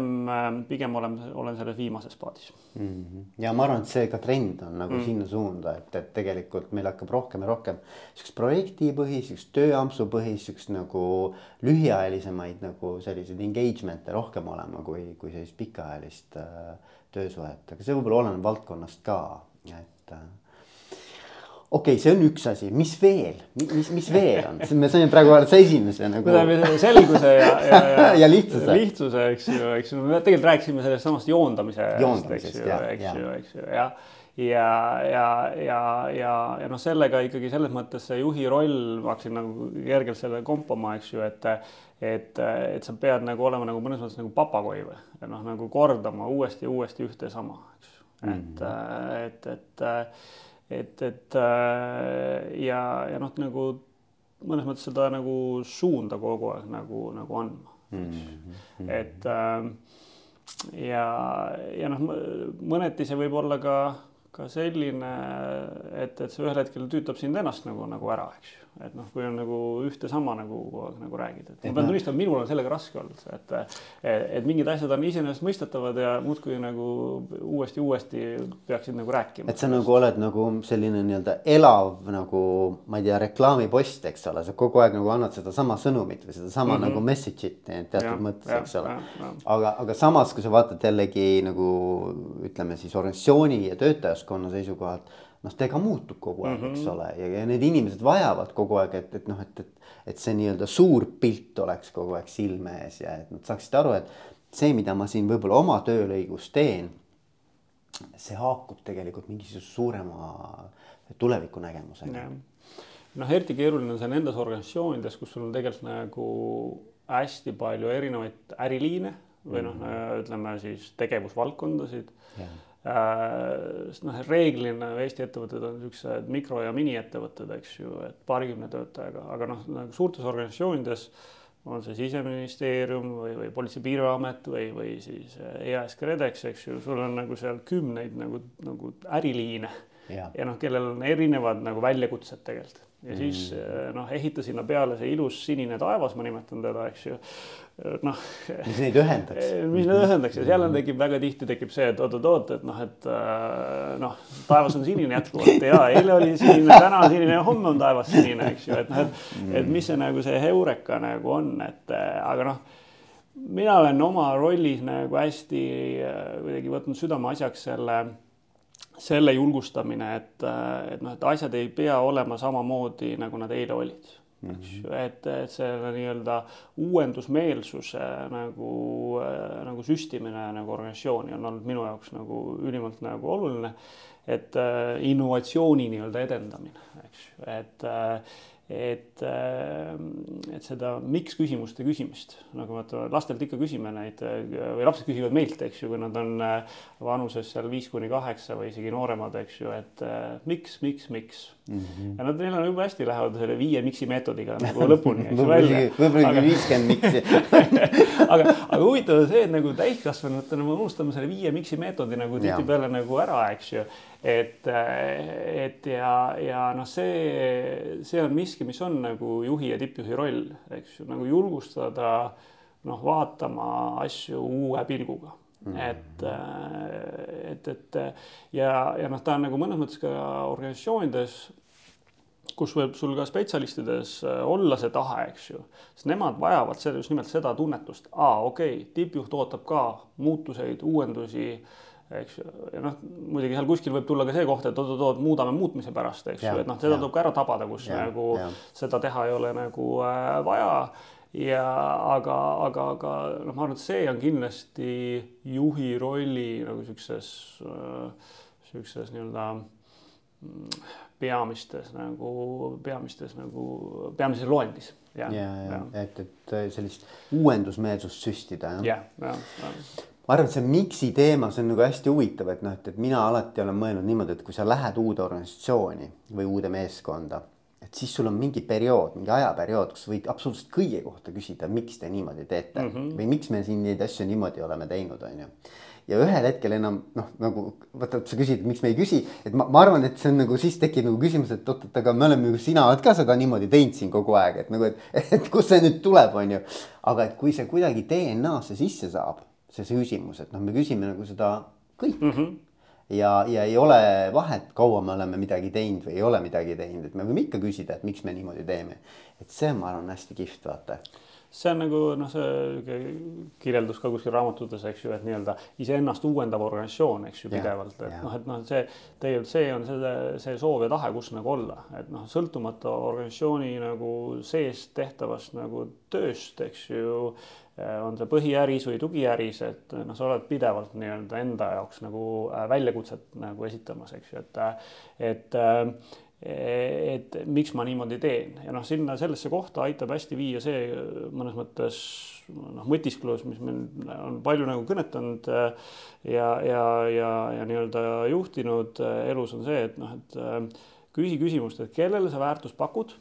pigem olen, olen selles viimases paadis mm. -hmm. ja ma arvan, et see ka trend on nagu mm. sinna suunda, et, et tegelikult meil hakkab rohkem ja rohkem siukest projektipõhist, siukest tööampsu põhist, siukest nagu lühiajalisemaid nagu selliseid engagement'e rohkem olema, kui, kui sellist pikaajalist äh, töösuhet, aga see võib-olla oleneb valdkonnast ka, et äh, okei okay,, see on üks asi, mis veel, mis, mis veel on, me saime praegu alles esimese nagu. me saime selguse ja, ja, ja, ja lihtsuse. lihtsuse, eks ju, eks ju, me tegelikult rääkisime sellest samast joondamise. joondamisest, eks ju, eks ju, jah ja, ja, ja, ja, ja noh, sellega ikkagi selles mõttes see juhi roll, ma hakkasin nagu kergelt selle kompama, eks ju, et, et, et sa pead nagu olema nagu mõnes mõttes nagu papagoi või noh, nagu kordama uuesti ja uuesti ühte ja sama, eks ju, et mm, -hmm. et, et, et et, äh, ja, ja noh, nagu mõnes mõttes seda nagu suunda kogu aeg nagu, nagu andma mm. -hmm. et äh, ja, ja noh, mõneti see võib olla ka, ka selline, et, et see ühel hetkel tüütab sind ennast nagu, nagu ära, eks ju et noh, kui on nagu ühte sama nagu kogu aeg nagu räägid, et ma pean tunnistama, minul on sellega raske olnud, et, et, et mingid asjad on iseenesestmõistetavad ja muudkui nagu uuesti, uuesti peaksid nagu rääkima. et sa nagu oled nagu selline nii-öelda elav nagu ma ei tea, reklaamipost, eks ole, sa kogu aeg nagu annad sedasama sõnumit või sedasama mm -hmm. nagu message'it teatud ja, mõttes, eks ole. aga, aga samas, kui sa vaatad jällegi nagu ütleme siis organisatsiooni ja töötajaskonna seisukohalt noh, ta ka muutub kogu aeg mm, -hmm. eks ole, ja, need inimesed vajavad kogu aeg, et, et noh, et, et. et see nii-öelda suur pilt oleks kogu aeg silme ees ja et nad saaksid aru, et see, mida ma siin võib-olla oma töölõigus teen. see haakub tegelikult mingisuguse suurema tulevikunägemusega. noh, eriti keeruline on see nendes organisatsioonides, kus sul on tegelikult nagu hästi palju erinevaid äriliine või noh mm -hmm., ütleme siis tegevusvaldkondasid Äh, sest noh, reeglina Eesti ettevõtted on niisugused mikro ja miniettevõtted, eks ju, et paarikümne töötajaga, aga noh, nagu suurtes organisatsioonides on see siseministeerium või, või Politsei- ja Piirivalveamet või, või siis EAS KredEx, eks ju, sul on nagu seal kümneid nagu, nagu äriliine ja, ja noh, kellel on erinevad nagu väljakutsed tegelikult. Ja siis mm. noh, ehita sinna peale see ilus sinine taevas, ma nimetan teda, eks ju. Noh. mis neid ühendaks. mis neid ühendaks? Ja seal on, tekib väga tihti tekib see, et oot-oot-oot, et noh, et äh, noh, taevas on sinine jätkuvalt. Ja eile oli sinine, täna on sinine ja homme on taevas sinine, eks ju, et noh, et, et mis see nagu see heureka nagu on, et äh, aga noh mina olen oma rollis nagu hästi äh, kuidagi võtnud südameasjaks selle, selle julgustamine, et, et noh, et asjad ei pea olema samamoodi, nagu nad eile olid eks ju, et, et selle nii-öelda uuendusmeelsuse nagu, nagu süstimine nagu organisatsiooni on olnud minu jaoks nagu ülimalt nagu oluline. et äh, innovatsiooni nii-öelda edendamine, eks ju, et äh, et, äh, et seda miks küsimuste küsimist, nagu vaata lastelt ikka küsime neid või lapsed küsivad meilt, eks ju, kui nad on äh, vanuses seal viis kuni kaheksa või isegi nooremad, eks ju, et äh, miks, miks, miks mm. -hmm. ja nad, neil on jube hästi, lähevad selle viie miksi meetodiga nagu lõpuni, eks välja. võib-olla isegi viiskümmend miksi aga, aga huvitav on see, et nagu täiskasvanutena me unustame selle viie miksi meetodi nagu tihtipeale nagu ära, eks ju et, et ja, ja noh, see, see on miski, mis on nagu juhi ja tippjuhi roll, eks ju, nagu julgustada noh, vaatama asju uue pilguga Mm. Et, et, et ja, ja noh, ta on nagu mõnes mõttes ka organisatsioonides, kus võib sul ka spetsialistides olla see tahe, eks ju, sest nemad vajavad selle just nimelt seda tunnetust, aa, okei okay,, tippjuht ootab ka muutuseid, uuendusi eks ju, ja noh, muidugi seal kuskil võib tulla ka see koht, et oot-oot-oot, muudame muutmise pärast, eks ju, et noh, seda tuleb ka ära tabada, kus ja, nagu ja. seda teha ei ole nagu äh, vaja. Ja aga, aga, aga noh, ma arvan, et see on kindlasti juhi rolli nagu sihukeses äh,, sihukeses nii-öelda mm, peamistes nagu, peamistes nagu, peamises loendis. ja, ja, ja, et, et sellist uuendusmeelsust süstida. jah, jah, jah ma arvan, et see miksi teema, see on nagu hästi huvitav, et noh, et, et mina alati olen mõelnud niimoodi, et kui sa lähed uude organisatsiooni või uude meeskonda, et siis sul on mingi periood, mingi ajaperiood, kus võid absoluutselt kõige kohta küsida, miks te niimoodi teete mm -hmm. või miks me siin neid asju niimoodi oleme teinud, on ju. ja ühel hetkel enam noh, nagu vaata, sa küsid, miks me ei küsi, et ma, ma arvan, et see on nagu siis tekib nagu küsimus, et oot, et aga me oleme ju, sina oled ka seda niimoodi teinud siin kogu aeg, et nagu, et, et kust see nüüd tuleb, on ju. aga et kui see kuidagi DNA-sse sisse saab see, see küsimus, et noh, me küsime nagu seda kõik mm. -hmm. Ja, ja ei ole vahet, kaua me oleme midagi teinud või ei ole midagi teinud, et me võime ikka küsida, et miks me niimoodi teeme. et see, ma arvan, hästi kihvt, vaata see on nagu noh, see kirjeldus ka kuskil raamatutes, eks ju, et nii-öelda iseennast uuendav organisatsioon, eks ju, pidevalt, et noh, et noh, see tegelikult see on see, see soov ja tahe, kus nagu olla, et noh, sõltumata organisatsiooni nagu sees tehtavast nagu tööst, eks ju Äh, on see põhiäris või tugiäris, et noh, sa oled pidevalt nii-öelda enda jaoks nagu äh, väljakutset nagu esitamas, eks ju, et, et et miks ma niimoodi teen ja noh, sinna sellesse kohta aitab hästi viia see mõnes mõttes noh, mõtisklus, mis meil on palju nagu kõnetanud äh, ja, ja, ja, ja nii-öelda juhtinud elus on see, et noh, et küsi küsimust, et kellele sa väärtust pakud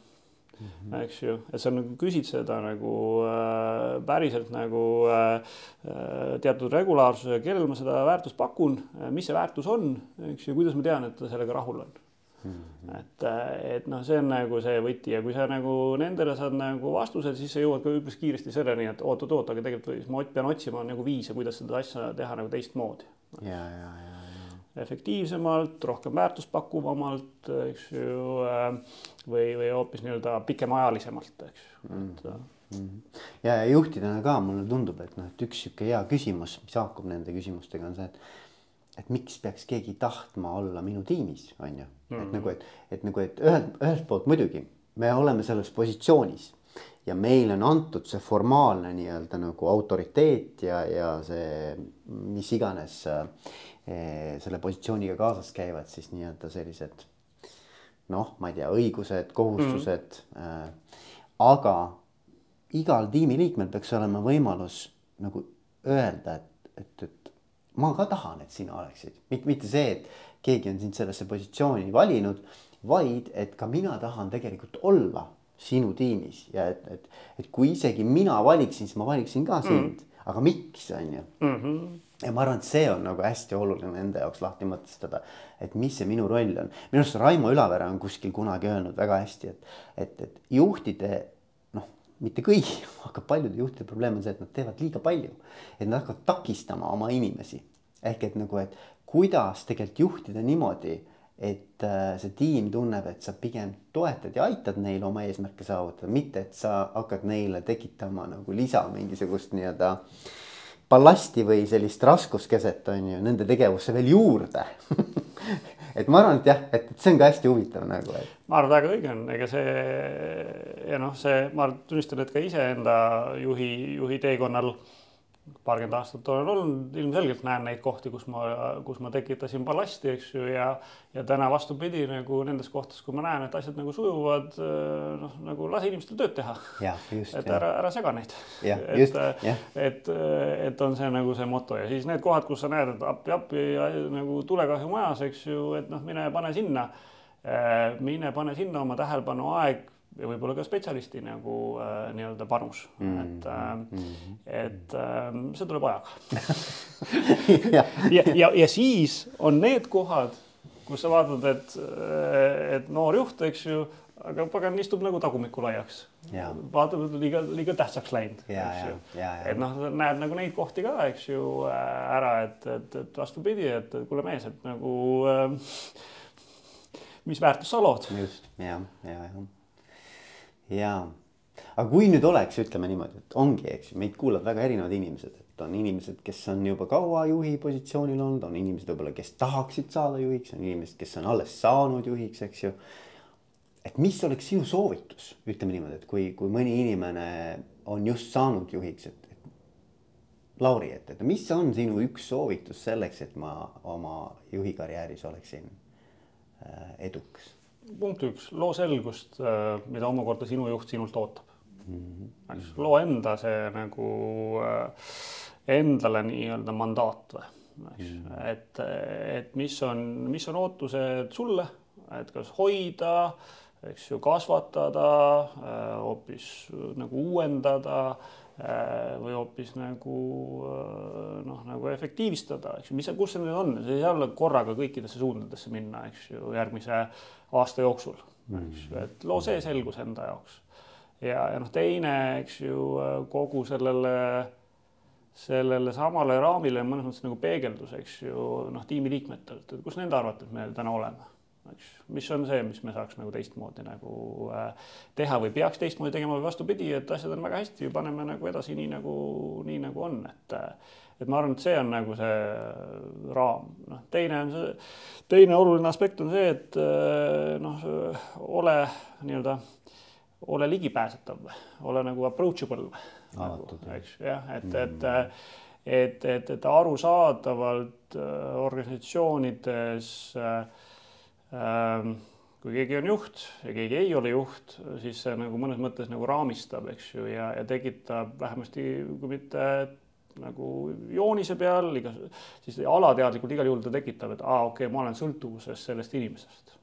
mm, -hmm. eks ju, et sa nagu küsid seda nagu äh, päriselt nagu äh, äh teatud regulaarsusega, kellele ma seda väärtust pakun, äh, mis see väärtus on, eks ju, kuidas ma tean, et ta sellega rahul on. Et, äh, et noh, see on nagu see võti ja kui sa nagu nendele saad nagu vastused, siis sa jõuad ka üpris kiiresti selleni, et oot-oot-oot, aga tegelikult ma pean otsima nagu viise, kuidas seda asja teha nagu teistmoodi. ja, ja, ja efektiivsemalt, rohkem väärtuspakuvamalt, eks ju, äh, või, või hoopis nii-öelda pikemaajalisemalt, eks ju mm. -hmm. ja, ja juhtidena ka mulle tundub, et noh, et üks sihuke hea küsimus, mis haakub nende küsimustega, on see, et et miks peaks keegi tahtma olla minu tiimis, on ju, et -hmm. nagu, et, et nagu, et ühelt, ühelt poolt muidugi me oleme selles positsioonis ja meile on antud see formaalne nii-öelda nagu autoriteet ja, ja see mis iganes äh, selle positsiooniga kaasas käivad siis nii-öelda sellised noh, ma ei tea, õigused, kohustused mm. -hmm. aga igal tiimiliikmel peaks olema võimalus nagu öelda, et, et, et, ma ka tahan, et sina oleksid, mitte see, et keegi on sind sellesse positsiooni valinud, vaid et ka mina tahan tegelikult olla sinu tiimis ja et, et, et kui isegi mina valiksin, siis ma valiksin ka sind mm., aga miks, on ju mm. -hmm. ja ma arvan, et see on nagu hästi oluline enda jaoks lahti mõtestada, et mis see minu roll on. minu arust Raimo Ülavere on kuskil kunagi öelnud väga hästi, et, et, et juhtide mitte kõigi, aga paljude juhtide probleem on see, et nad teevad liiga palju. et nad hakkavad takistama oma inimesi ehk et nagu, et kuidas tegelikult juhtida niimoodi et äh, see tiim tunneb, et sa pigem toetad ja aitad neil oma eesmärke saavutada, mitte et sa hakkad neile tekitama nagu lisa mingisugust nii-öelda ballasti või sellist raskuskeset on ju nende tegevusse veel juurde et ma arvan, et jah, et see on ka hästi huvitav nagu, et. ma arvan, väga õige on, ega see ja noh, see, ma tunnistan, et ka iseenda juhi, juhi teekonnal paarkümmend aastat olen olnud, ilmselgelt näen neid kohti, kus ma, kus ma tekitasin ballasti, eks ju, ja ja täna vastupidi nagu nendes kohtades, kui ma näen, et asjad nagu sujuvad, noh, nagu lase inimestel tööd teha. et ära, ära sega neid. et, et, et on see nagu see moto ja siis need kohad, kus sa näed, et appi-appi nagu tulekahju majas, eks ju, et noh, mine pane sinna. mine pane sinna oma tähelepanu aeg ja võib-olla ka spetsialisti nagu äh, nii-öelda panus mm, -hmm. et äh, mm, -hmm. et äh, see tuleb ajaga ja, ja, ja, ja siis on need kohad, kus sa vaatad, et, äh, et noor juht, eks ju, aga pagan istub nagu tagumikku laiaks. vaatab, et liiga, liiga tähtsaks läinud. et noh, näed nagu neid kohti ka, eks ju äh, ära, et, et, et vastupidi, et kuule mees, et nagu äh, mis väärtust sa lood. just ja, ja, ja jaa, aga kui nüüd oleks, ütleme niimoodi, et ongi, eks ju, meid kuulavad väga erinevad inimesed, et on inimesed, kes on juba kaua juhi positsioonil olnud, on inimesed võib-olla, kes tahaksid saada juhiks, on inimesed, kes on alles saanud juhiks, eks ju. et mis oleks sinu soovitus, ütleme niimoodi, et kui, kui mõni inimene on just saanud juhiks, et. Lauri, et, et mis on sinu üks soovitus selleks, et ma oma juhi karjääris oleksin äh, edukas punkt üks, loo selgust, äh, mida omakorda sinu juht sinult ootab mm. -hmm. eks loo enda see nagu äh, endale nii-öelda mandaat või, eks mm, -hmm. et, et mis on, mis on ootused sulle, et kas hoida, eks ju, kasvatada, äh, hoopis nagu uuendada või hoopis nagu noh, nagu efektiivistada, eks ju, mis, kus see nüüd on, see ei saa olla korraga kõikidesse suundadesse minna, eks ju, järgmise aasta jooksul, eks ju, et loo see selgus enda jaoks. ja, ja noh, teine, eks ju, kogu sellele, sellele samale raamile mõnes mõttes nagu peegeldus, eks ju, noh, tiimiliikmetelt, et kus nende arvates me täna oleme eks, mis on see, mis me saaks nagu teistmoodi nagu äh, teha või peaks teistmoodi tegema või vastupidi, et asjad on väga hästi, paneme nagu edasi nii nagu, nii nagu on, et äh, et ma arvan, et see on nagu see raam, noh, teine on see, teine oluline aspekt on see, et äh, noh, ole nii-öelda, ole ligipääsetav, ole nagu approachable. Nagu, eks jah, et mm., et et, et, et arusaadavalt organisatsioonides äh, kui keegi on juht ja keegi ei ole juht, siis see nagu mõnes mõttes nagu raamistab, eks ju, ja, ja tekitab vähemasti, kui mitte nagu joonise peal, iga, siis alateadlikult igal juhul ta tekitab, et aa, okei okay,, ma olen sõltuvuses sellest inimesest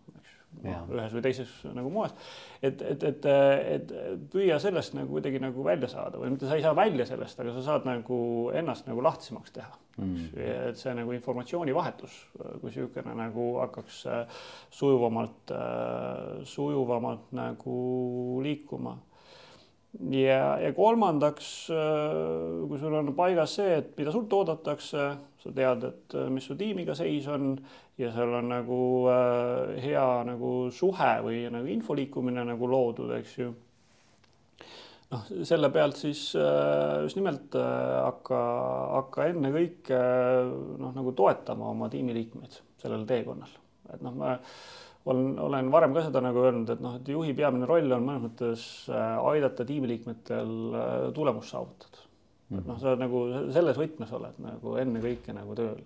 no, ühes või teises nagu moes. et, et, et, et püüa sellest nagu kuidagi nagu välja saada või mitte sa ei saa välja sellest, aga sa saad nagu ennast nagu lahtisemaks teha mm.. et see nagu informatsioonivahetus kui niisugune nagu hakkaks äh, sujuvamalt, äh, sujuvamalt nagu liikuma ja, ja kolmandaks, äh, kui sul on paigas see, et mida sult oodatakse, sa tead, et mis su tiimiga seis on ja seal on nagu hea nagu suhe või nagu info liikumine nagu loodud, eks ju. Noh, selle pealt siis just nimelt hakka, hakka ennekõike noh, nagu toetama oma tiimiliikmeid sellel teekonnal, et noh, ma olen, olen varem ka seda nagu öelnud, et noh, et juhi peamine roll on mõnes mõttes äh, aidata tiimiliikmetel äh, tulemust saavutada et noh, sa nagu selles võtmes oled nagu ennekõike nagu tööl.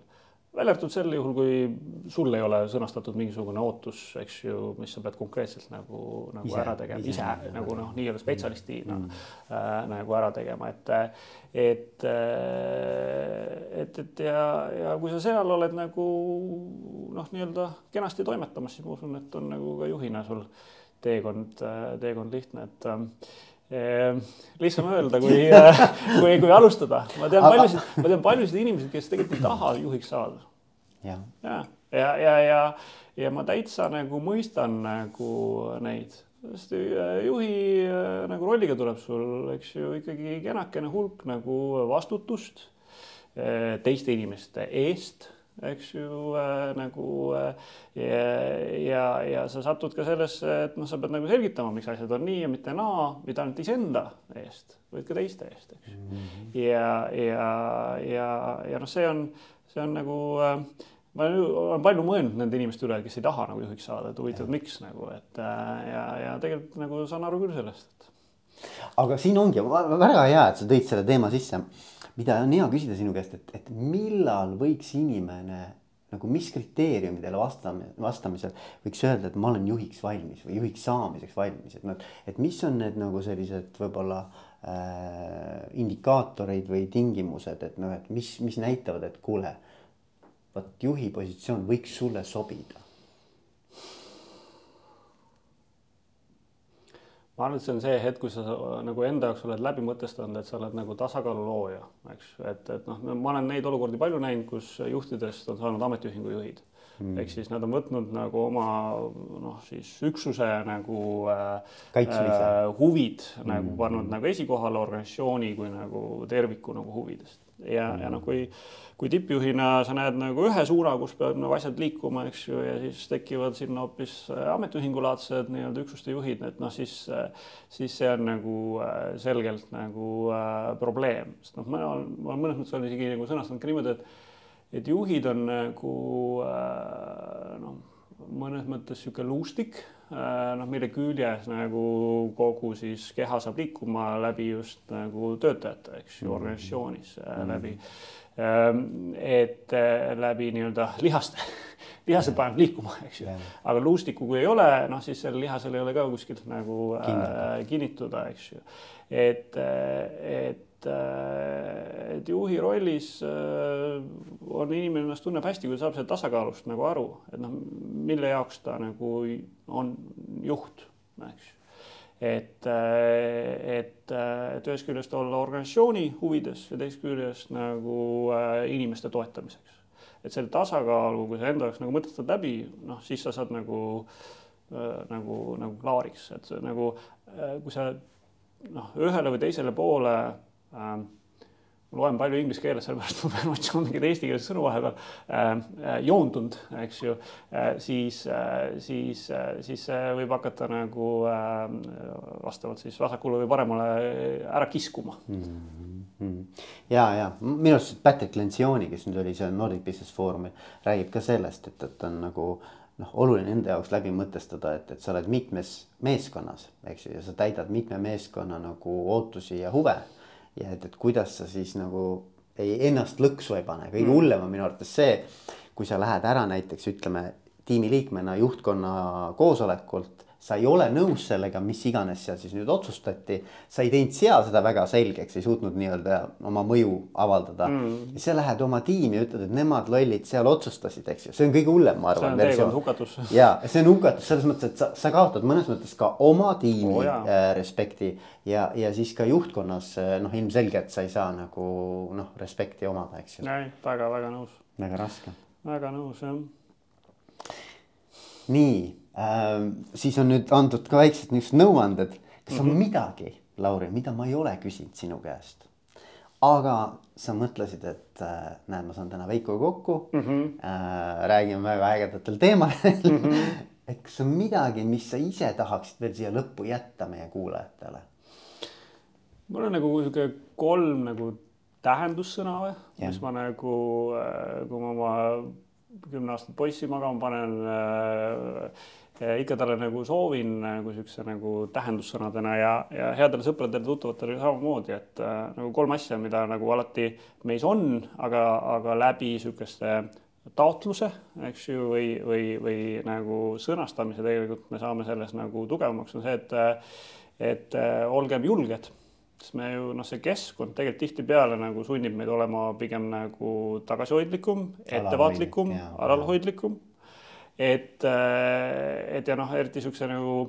Välja arvatud sel juhul, kui sul ei ole sõnastatud mingisugune ootus, eks ju, mis sa pead konkreetselt nagu, nagu ise, ära tegema, ise, ise nagu noh, nii-öelda spetsialistina mm. äh, nagu ära tegema, et, et, et, et ja, ja kui sa seal oled nagu noh, nii-öelda kenasti toimetamas, siis ma usun, et on nagu ka juhina sul teekond, teekond lihtne, et Ehm, lihtsam öelda, kui, kui, kui alustada. ma tean paljusid, ma tean paljusid inimesi, kes tegelikult ei taha juhiks saada. ja, ja, ja, ja, ja, ja ma täitsa nagu mõistan nagu neid, sest äh, juhi äh, nagu rolliga tuleb sul, eks ju, ikkagi kenakene hulk nagu vastutust äh, teiste inimeste eest eks ju äh, nagu äh, ja, ja, ja sa satud ka sellesse, et noh, sa pead nagu selgitama, miks asjad on nii ja mitte naa, mitte ainult iseenda eest, vaid ka teiste eest, eks mm. -hmm. ja, ja, ja, ja noh, see on, see on nagu äh, ma olen palju mõelnud nende inimeste üle, kes ei taha nagu juhiks saada, et huvitav, miks nagu, et äh, ja, ja tegelikult nagu saan aru küll sellest, et. aga siin ongi väga hea, et sa tõid selle teema sisse mida on hea küsida sinu käest, et, et millal võiks inimene nagu mis kriteeriumidele vastame, vastamisel võiks öelda, et ma olen juhiks valmis või juhiks saamiseks valmis, et noh, et mis on need nagu sellised võib-olla äh, indikaatoreid või tingimused, et noh, et mis, mis näitavad, et kuule, vot juhi positsioon võiks sulle sobida ma arvan, et see on see hetk, kui sa nagu enda jaoks oled läbi mõtestanud, et sa oled nagu tasakaalu looja, eks, et, et noh, ma olen neid olukordi palju näinud, kus juhtidest on saanud ametiühingu juhid. Mm.. ehk siis nad on võtnud nagu oma noh, siis üksuse nagu äh, äh, huvid mm. nagu pannud nagu esikohale organisatsiooni kui nagu terviku nagu huvidest ja mm., ja noh, kui kui tippjuhina sa näed nagu ühe suuna, kus peavad nagu asjad liikuma, eks ju, ja siis tekivad sinna hoopis äh, ametiühingulaadsed nii-öelda üksuste juhid, et noh, siis, äh, siis see on nagu äh, selgelt nagu äh, probleem, sest noh, ma olen, ma mõnes mõttes olen isegi nagu sõnastanud ka niimoodi, et et juhid on nagu äh, noh, mõnes mõttes niisugune luustik. Äh,, noh, mille küljes nagu kogu siis keha saab liikuma läbi just nagu töötajate, eks ju, organisatsioonis äh, läbi Ehm, et äh, läbi nii-öelda lihaste, lihased paneb liikuma, eks ju. aga luustikku, kui ei ole, noh, siis sellel lihasel ei ole ka kuskilt nagu äh, kinnituda, eks ju. et, äh, et, et juhi rollis on inimene ennast tunneb hästi, kui saab sellest tasakaalust nagu aru, et noh, mille jaoks ta nagu on juht, eks et, et, et ühest küljest olla organisatsiooni huvides ja teisest küljest nagu äh, inimeste toetamiseks. et selle tasakaalu, kui sa enda jaoks nagu mõtestad läbi, noh, siis sa saad nagu äh,, nagu, nagu klaariks, et nagu äh, kui sa noh, ühele või teisele poole äh, loen palju inglise keeles, sellepärast ma pean otsima mingeid eestikeelseid sõnu vahepeal äh,, äh, joondunud, eks ju äh,, siis äh,, siis äh,, siis see võib hakata nagu äh, vastavalt siis vasakule või paremale ära kiskuma mm. -hmm. ja, ja minu arust Patrick Lencioni, kes nüüd oli seal Nordic Business Forumil, räägib ka sellest, et, et on nagu noh, oluline enda jaoks läbi mõtestada, et, et sa oled mitmes meeskonnas, eks ju, ja sa täidad mitme meeskonna nagu ootusi ja huve ja et, et kuidas sa siis nagu ei, ennast lõksu ei pane, kõige mm. hullem on minu arvates see, kui sa lähed ära näiteks ütleme tiimiliikmena juhtkonna koosolekult sa ei ole nõus sellega, mis iganes seal siis nüüd otsustati. sa ei teinud seal seda väga selgeks, ei suutnud nii-öelda oma mõju avaldada mm.. ja sa lähed oma tiimi ütled, et nemad lollid seal otsustasid, eks ju, see on kõige hullem, ma arvan. see on teekond hukatus. ja see on hukatus selles mõttes, et sa, sa kaotad mõnes mõttes ka oma tiimi oh, äh, respekti ja, ja siis ka juhtkonnas äh, noh, ilmselgelt sa ei saa nagu noh, respekti omada, eks ju. väga-väga nõus. väga raske. väga nõus jah. nii Äh, siis on nüüd antud ka väiksed niisugused nõuanded, kas on mm -hmm. midagi, Lauri, mida ma ei ole küsinud sinu käest? aga sa mõtlesid, et äh, näed, ma saan täna Veikoga kokku mm, -hmm. äh, räägime väga ägedatel teemadel mm. -hmm. et kas on midagi, mis sa ise tahaksid veel siia lõppu jätta meie kuulajatele? mul on nagu sihuke kolm nagu tähendussõna või, mis ma nagu, äh, kui ma oma kümne aastat poissi magama panen äh, ikka talle nagu soovin nagu siukse nagu tähendussõnadena ja, ja headele sõpradele, tuttavatele samamoodi, et äh, nagu kolm asja, mida nagu alati meis on, aga, aga läbi sihukeste taotluse, eks ju, või, või, või nagu sõnastamise tegelikult me saame selles nagu tugevamaks, on see, et, et olgem julged sest me ju noh, see keskkond tegelikult tihtipeale nagu sunnib meid olema pigem nagu tagasihoidlikum, ettevaatlikum, alalhoidlikum. et, et ja noh, eriti niisuguse nagu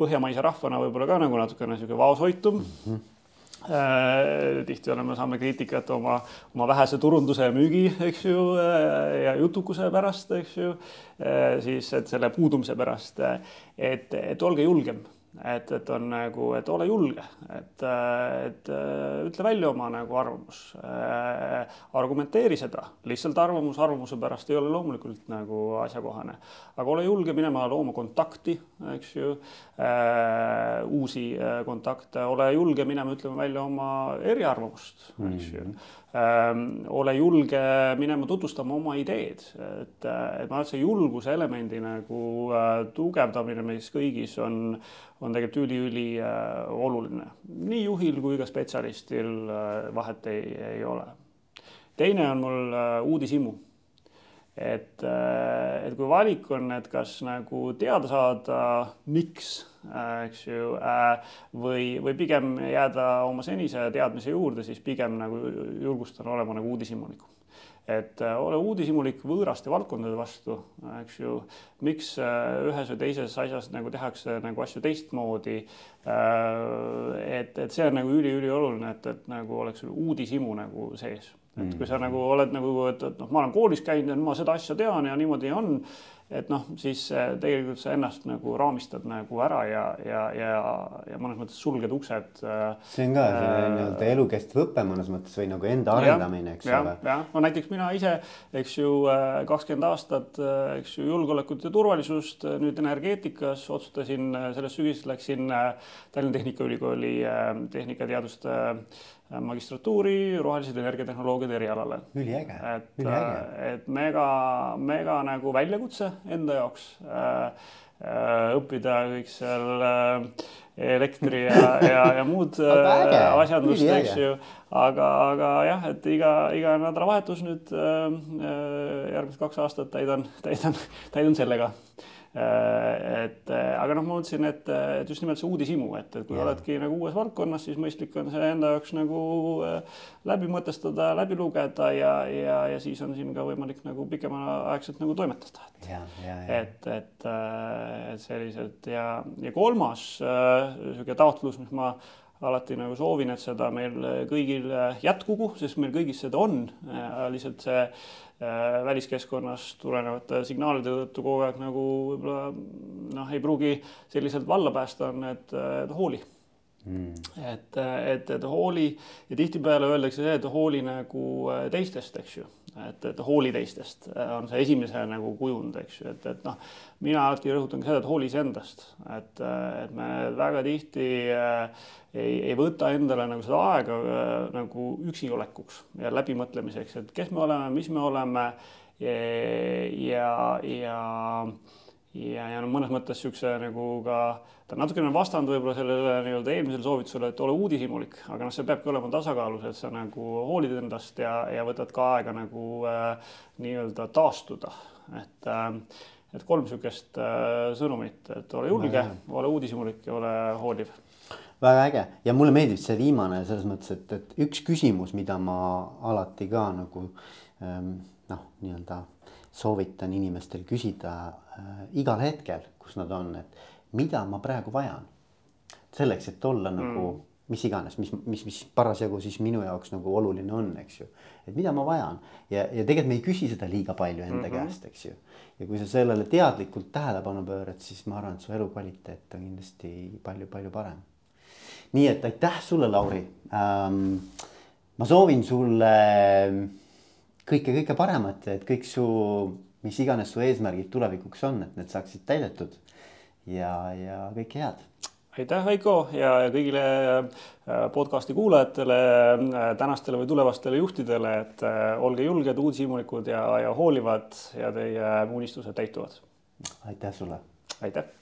põhjamaise rahvana võib-olla ka nagu natukene niisugune vaoshoitum. Mm. -hmm Äh, tihti oleme, saame kriitikat oma, oma vähese turunduse ja müügi, eks ju, äh, ja jutukuse pärast, eks ju, siis et selle puudumise pärast, et, et olge julgem et, et on nagu, et ole julge, et, et ütle välja oma nagu arvamus äh,. argumenteeri seda, lihtsalt arvamus arvamuse pärast ei ole loomulikult nagu asjakohane, aga ole julge minema looma kontakti, eks ju äh,. Uusi äh, kontakte, ole julge minema ütlema välja oma eriarvamust, eks ju mm. -hmm äh, ole julge minema tutvustama oma ideed, et, et ma arvan, et see julguse elemendi nagu äh, tugevdamine meis kõigis on, on tegelikult üliülioluline äh,. nii juhil kui ka spetsialistil äh, vahet ei, ei ole. teine on mul äh, uudishimu et, äh, et kui valik on, et kas nagu teada saada, miks, äh, eks ju, äh, või, või pigem jääda oma senise teadmise juurde, siis pigem nagu julgustan olema nagu uudishimulikum et ole uudishimulik võõraste valdkondade vastu, eks ju, miks ühes või teises asjas nagu tehakse nagu asju teistmoodi. et, et see on nagu üliülioluline, et, et nagu oleks uudishimu nagu sees et kui sa nagu oled nagu, et, et noh, ma olen koolis käinud ja ma seda asja tean ja niimoodi on, et noh, siis äh, tegelikult sa ennast nagu raamistad nagu ära ja, ja, ja, ja mõnes mõttes sulged uksed. Äh, see on ka äh, nii-öelda elukestev õpe mõnes mõttes või nagu enda arendamine, eks ja, ole. jah, no näiteks mina ise, eks ju, kakskümmend aastat, eks ju, julgeolekut ja turvalisust, nüüd energeetikas otsustasin, sellest sügisest läksin Tallinna Tehnikaülikooli tehnikateaduste magistratuuri rohelised energiatehnoloogiad erialale. üliäge, üliäge. et mega, mega nagu väljakutse enda jaoks äh, äh, õppida kõik seal äh, elektri ja, ja, ja muud asjandust, eks ju. aga, aga jah, et iga, iga nädalavahetus nüüd järgmised kaks aastat täidan, täidan, täidan sellega Äh, et äh, aga noh, ma mõtlesin, et, et just nimelt see uudishimu, et, et kui yeah. oledki nagu uues valdkonnas, siis mõistlik on see enda jaoks nagu äh, läbi mõtestada, läbi lugeda ja, ja, ja siis on siin ka võimalik nagu pikemaaegselt nagu toimetada. et yeah,, yeah, yeah. et, et, et sellised ja, ja kolmas niisugune taotlus, mis ma alati nagu soovin, et seda meil kõigil jätkugu, sest meil kõigis seda on, lihtsalt see Äh, väliskeskkonnast tulenevate signaalide tõttu kogu aeg nagu võib-olla noh, ei pruugi selliselt valla päästa, on need hooli mm.. et, et, et hooli ja tihtipeale öeldakse see, et hooli nagu äh, teistest, eks ju. Et, et hooli teistest äh, on see esimese nagu kujund, eks ju, et, et noh, mina alati rõhutan ka seda, et hooli iseendast, et, äh, et me väga tihti äh, ei, ei võta endale nagu seda aega äh, nagu üksinolekuks ja läbimõtlemiseks, et kes me oleme, mis me oleme. Ja, ja, ja ja, ja no mõnes mõttes niisuguse nagu ka, ta on natukene vastand võib-olla sellele nii-öelda eelmisele soovitusele, et ole uudishimulik, aga noh, see peabki olema tasakaalus, et sa nagu hoolid endast ja, ja võtad ka aega nagu äh, nii-öelda taastuda, et äh, et kolm niisugust äh, sõnumit, et ole julge, ole uudishimulik ja ole hooliv. Väga äge. Ja mulle meeldib see viimane selles mõttes, et, et üks küsimus, mida ma alati ka nagu ähm, noh, nii-öelda soovitan inimestel küsida igal hetkel, kus nad on, et mida ma praegu vajan. selleks, et olla nagu mm. mis iganes, mis, mis, mis parasjagu siis minu jaoks nagu oluline on, eks ju. et mida ma vajan ja, ja tegelikult me ei küsi seda liiga palju enda mm -hmm. käest, eks ju. ja kui sa sellele teadlikult tähelepanu pöörad, siis ma arvan, et su elukvaliteet on kindlasti palju-palju parem. nii et aitäh sulle, Lauri ähm,. ma soovin sulle kõike-kõike paremat et kõik su, mis iganes su eesmärgid tulevikuks on, et need saaksid täidetud. ja, ja kõike head. aitäh, Veiko ja, ja kõigile äh, podcast'i kuulajatele, äh, tänastele või tulevastele juhtidele, et äh, olge julged, uudishimulikud ja, ja hoolivad ja teie unistused täituvad. aitäh sulle. aitäh